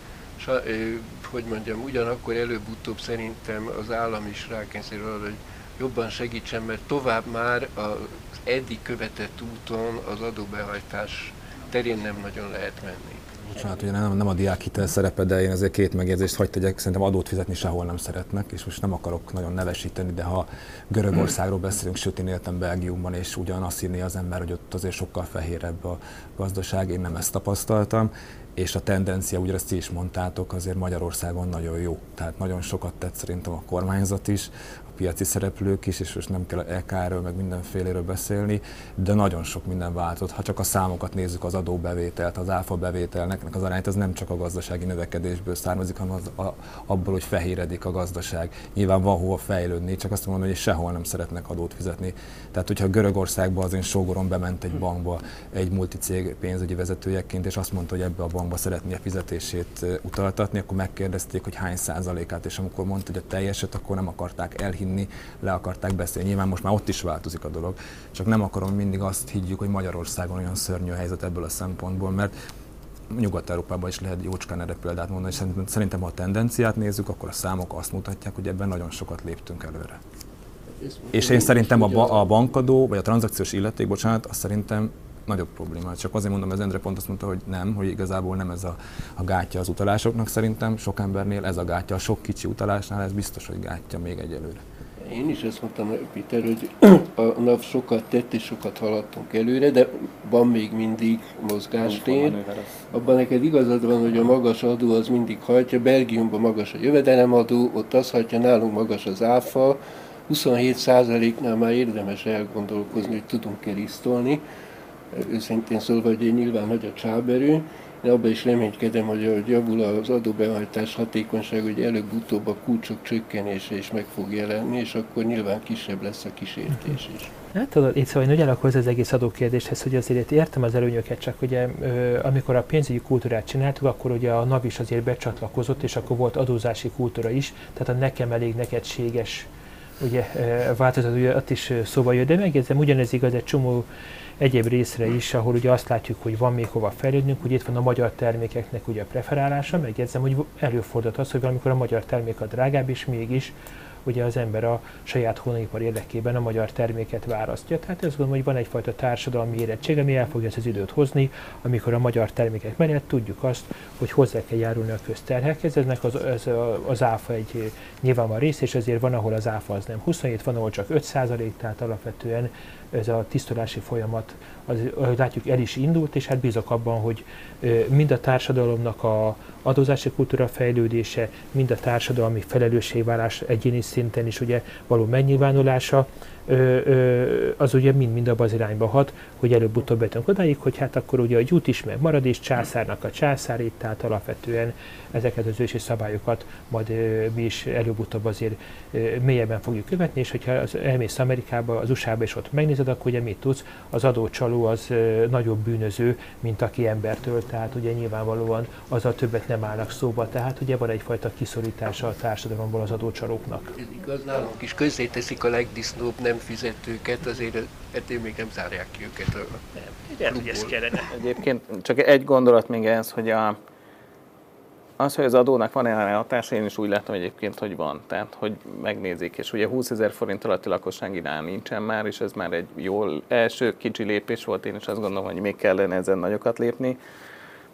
hogy mondjam, ugyanakkor előbb-utóbb szerintem az állam is rákényszerül arra, hogy jobban segítsen, mert tovább már az eddig követett úton az adóbehajtás terén nem nagyon lehet menni. Bocsánat, ugye nem, nem a diákhitel szerepe, de én azért két megjegyzést hagyd tegyek, szerintem adót fizetni sehol nem szeretnek, és most nem akarok nagyon nevesíteni, de ha Görögországról beszélünk, sőt én éltem Belgiumban, és ugyanazt írni az ember, hogy ott azért sokkal fehérebb a gazdaság, én nem ezt tapasztaltam, és a tendencia, ugye ezt is mondtátok, azért Magyarországon nagyon jó. Tehát nagyon sokat tett szerintem a kormányzat is, piaci szereplők is, és most nem kell EK-ről, meg mindenféléről beszélni, de nagyon sok minden változott. Ha csak a számokat nézzük, az adóbevételt, az áfa bevételnek az arányt, az nem csak a gazdasági növekedésből származik, hanem az, a, abból, hogy fehéredik a gazdaság. Nyilván van hova fejlődni, csak azt mondom, hogy sehol nem szeretnek adót fizetni. Tehát, hogyha Görögországba az én sógorom bement egy bankba egy multicég pénzügyi vezetőjeként, és azt mondta, hogy ebbe a bankba szeretné a fizetését utaltatni, akkor megkérdezték, hogy hány százalékát, és amikor mondta, hogy a teljeset, akkor nem akarták elhinni hinni, le akarták beszélni. Nyilván most már ott is változik a dolog, csak nem akarom mindig azt higgyük, hogy Magyarországon olyan szörnyű a helyzet ebből a szempontból, mert Nyugat-Európában is lehet jócskán erre példát mondani, és szerintem, ha a tendenciát nézzük, akkor a számok azt mutatják, hogy ebben nagyon sokat léptünk előre. És én szerintem a, a bankadó, vagy a tranzakciós illeték, bocsánat, azt szerintem nagyobb probléma. Csak azért mondom, ez Endre pont azt mondta, hogy nem, hogy igazából nem ez a, a gátja az utalásoknak szerintem, sok embernél ez a gátja, a sok kicsi utalásnál ez biztos, hogy gátja még egyelőre. Én is ezt mondtam, Peter, hogy a NAV sokat tett és sokat haladtunk előre, de van még mindig mozgástér. Abban neked igazad van, hogy a magas adó az mindig hajtja. Belgiumban magas a jövedelemadó, ott az hajtja, nálunk magas az áfa. 27%-nál már érdemes elgondolkozni, hogy tudunk-e lisztolni. Őszintén szólva, hogy nyilván nagy a csáberő, de abban is reménykedem, hogy ahogy javul az adóbehajtás hatékonyság, hogy előbb-utóbb a kulcsok csökkenése is meg fog jelenni, és akkor nyilván kisebb lesz a kísértés is. Hát tudod, itt szóval ugyanakkor az egész adókérdéshez, hogy azért értem az előnyöket, csak ugye amikor a pénzügyi kultúrát csináltuk, akkor ugye a NAV is azért becsatlakozott, és akkor volt adózási kultúra is, tehát a nekem elég nekedséges ugye, változat, ugye ott is szóba jött, de megjegyzem, ugyanez igaz egy csomó egyéb részre is, ahol ugye azt látjuk, hogy van még hova fejlődnünk, hogy itt van a magyar termékeknek ugye a preferálása, megjegyzem, hogy előfordult az, hogy valamikor a magyar termék a drágább, és mégis ugye az ember a saját hónaipar érdekében a magyar terméket választja. Tehát ezt gondolom, hogy van egyfajta társadalmi érettség, ami el fogja ezt az időt hozni, amikor a magyar termékek mellett tudjuk azt, hogy hozzá kell járulni a közterhekhez. Eznek az, az, az áfa egy nyilvánvaló rész, és azért van, ahol az áfa az nem 27, van, ahol csak 5 tehát alapvetően ez a tisztulási folyamat, az, ahogy látjuk, el is indult, és hát bízok abban, hogy mind a társadalomnak a adózási kultúra fejlődése, mind a társadalmi felelősségvállás egyéni szinten is ugye való megnyilvánulása, az ugye mind-mind abban az irányba hat, hogy előbb-utóbb betünk odáig, hogy hát akkor ugye a gyút is meg marad, és császárnak a császárét, tehát alapvetően ezeket az ősi szabályokat majd mi is előbb-utóbb azért mélyebben fogjuk követni, és hogyha elmész Amerikába, az USA-ba és ott megnézed, akkor ugye mit tudsz, az adócsaló az nagyobb bűnöző, mint aki embertől, tehát ugye nyilvánvalóan azzal többet nem állnak szóba, tehát ugye van egyfajta kiszorítása a társadalomból az adócsalóknak. Ez igaz, nálunk is közzéteszik a legdisznóbb nem fizetőket, azért ettől még nem zárják ki őket a nem, hogy ez kellene. Egyébként csak egy gondolat még ez, hogy a, az, hogy az adónak van erre hatása, én is úgy látom egyébként, hogy van. Tehát, hogy megnézik, és ugye 20 ezer forint alatti lakosságinál nincsen már, és ez már egy jól első kicsi lépés volt, én is azt gondolom, hogy még kellene ezen nagyokat lépni.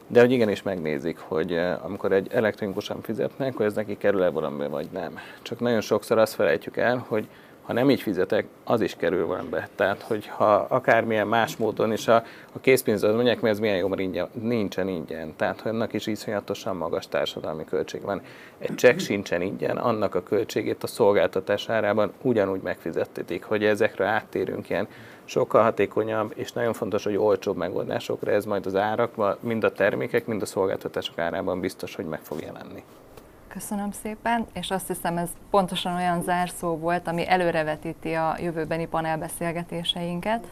De hogy igenis megnézik, hogy eh, amikor egy elektronikusan fizetnek, hogy ez neki kerül-e valamibe, vagy nem. Csak nagyon sokszor azt felejtjük el, hogy ha nem így fizetek, az is kerül valamibe. Tehát, hogy ha akármilyen más módon is a, a készpénzed mondják, mert ez milyen jó, ingyen, nincsen ingyen. Tehát, hogy annak is iszonyatosan magas társadalmi költség van. Egy csekk sincsen ingyen, annak a költségét a szolgáltatás árában ugyanúgy megfizettetik, hogy ezekre áttérünk ilyen sokkal hatékonyabb, és nagyon fontos, hogy olcsóbb megoldásokra ez majd az árak, mind a termékek, mind a szolgáltatások árában biztos, hogy meg fog jelenni. Köszönöm szépen, és azt hiszem ez pontosan olyan zárszó volt, ami előrevetíti a jövőbeni panelbeszélgetéseinket.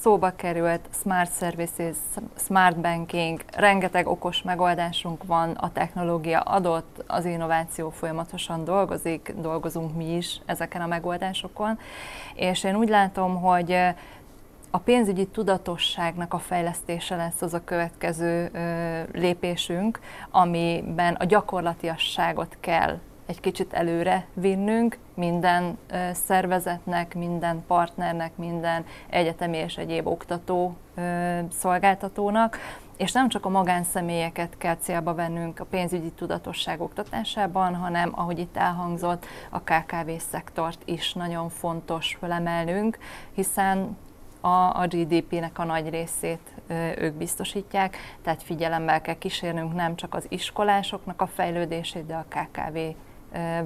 Szóba került Smart Services, Smart Banking, rengeteg okos megoldásunk van, a technológia adott, az innováció folyamatosan dolgozik, dolgozunk mi is ezeken a megoldásokon, és én úgy látom, hogy a pénzügyi tudatosságnak a fejlesztése lesz az a következő lépésünk, amiben a gyakorlatiasságot kell egy kicsit előre vinnünk minden szervezetnek, minden partnernek, minden egyetemi és egyéb oktató szolgáltatónak, és nem csak a magánszemélyeket kell célba vennünk a pénzügyi tudatosság oktatásában, hanem, ahogy itt elhangzott, a KKV szektort is nagyon fontos felemelnünk, hiszen a, a GDP-nek a nagy részét ők biztosítják, tehát figyelemmel kell kísérnünk nem csak az iskolásoknak a fejlődését, de a KKV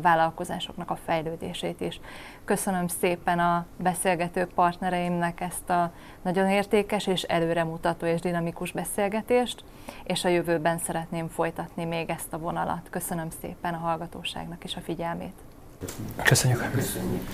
vállalkozásoknak a fejlődését is. Köszönöm szépen a beszélgető partnereimnek ezt a nagyon értékes és előremutató és dinamikus beszélgetést, és a jövőben szeretném folytatni még ezt a vonalat. Köszönöm szépen a hallgatóságnak is a figyelmét. Köszönjük. Köszönjük.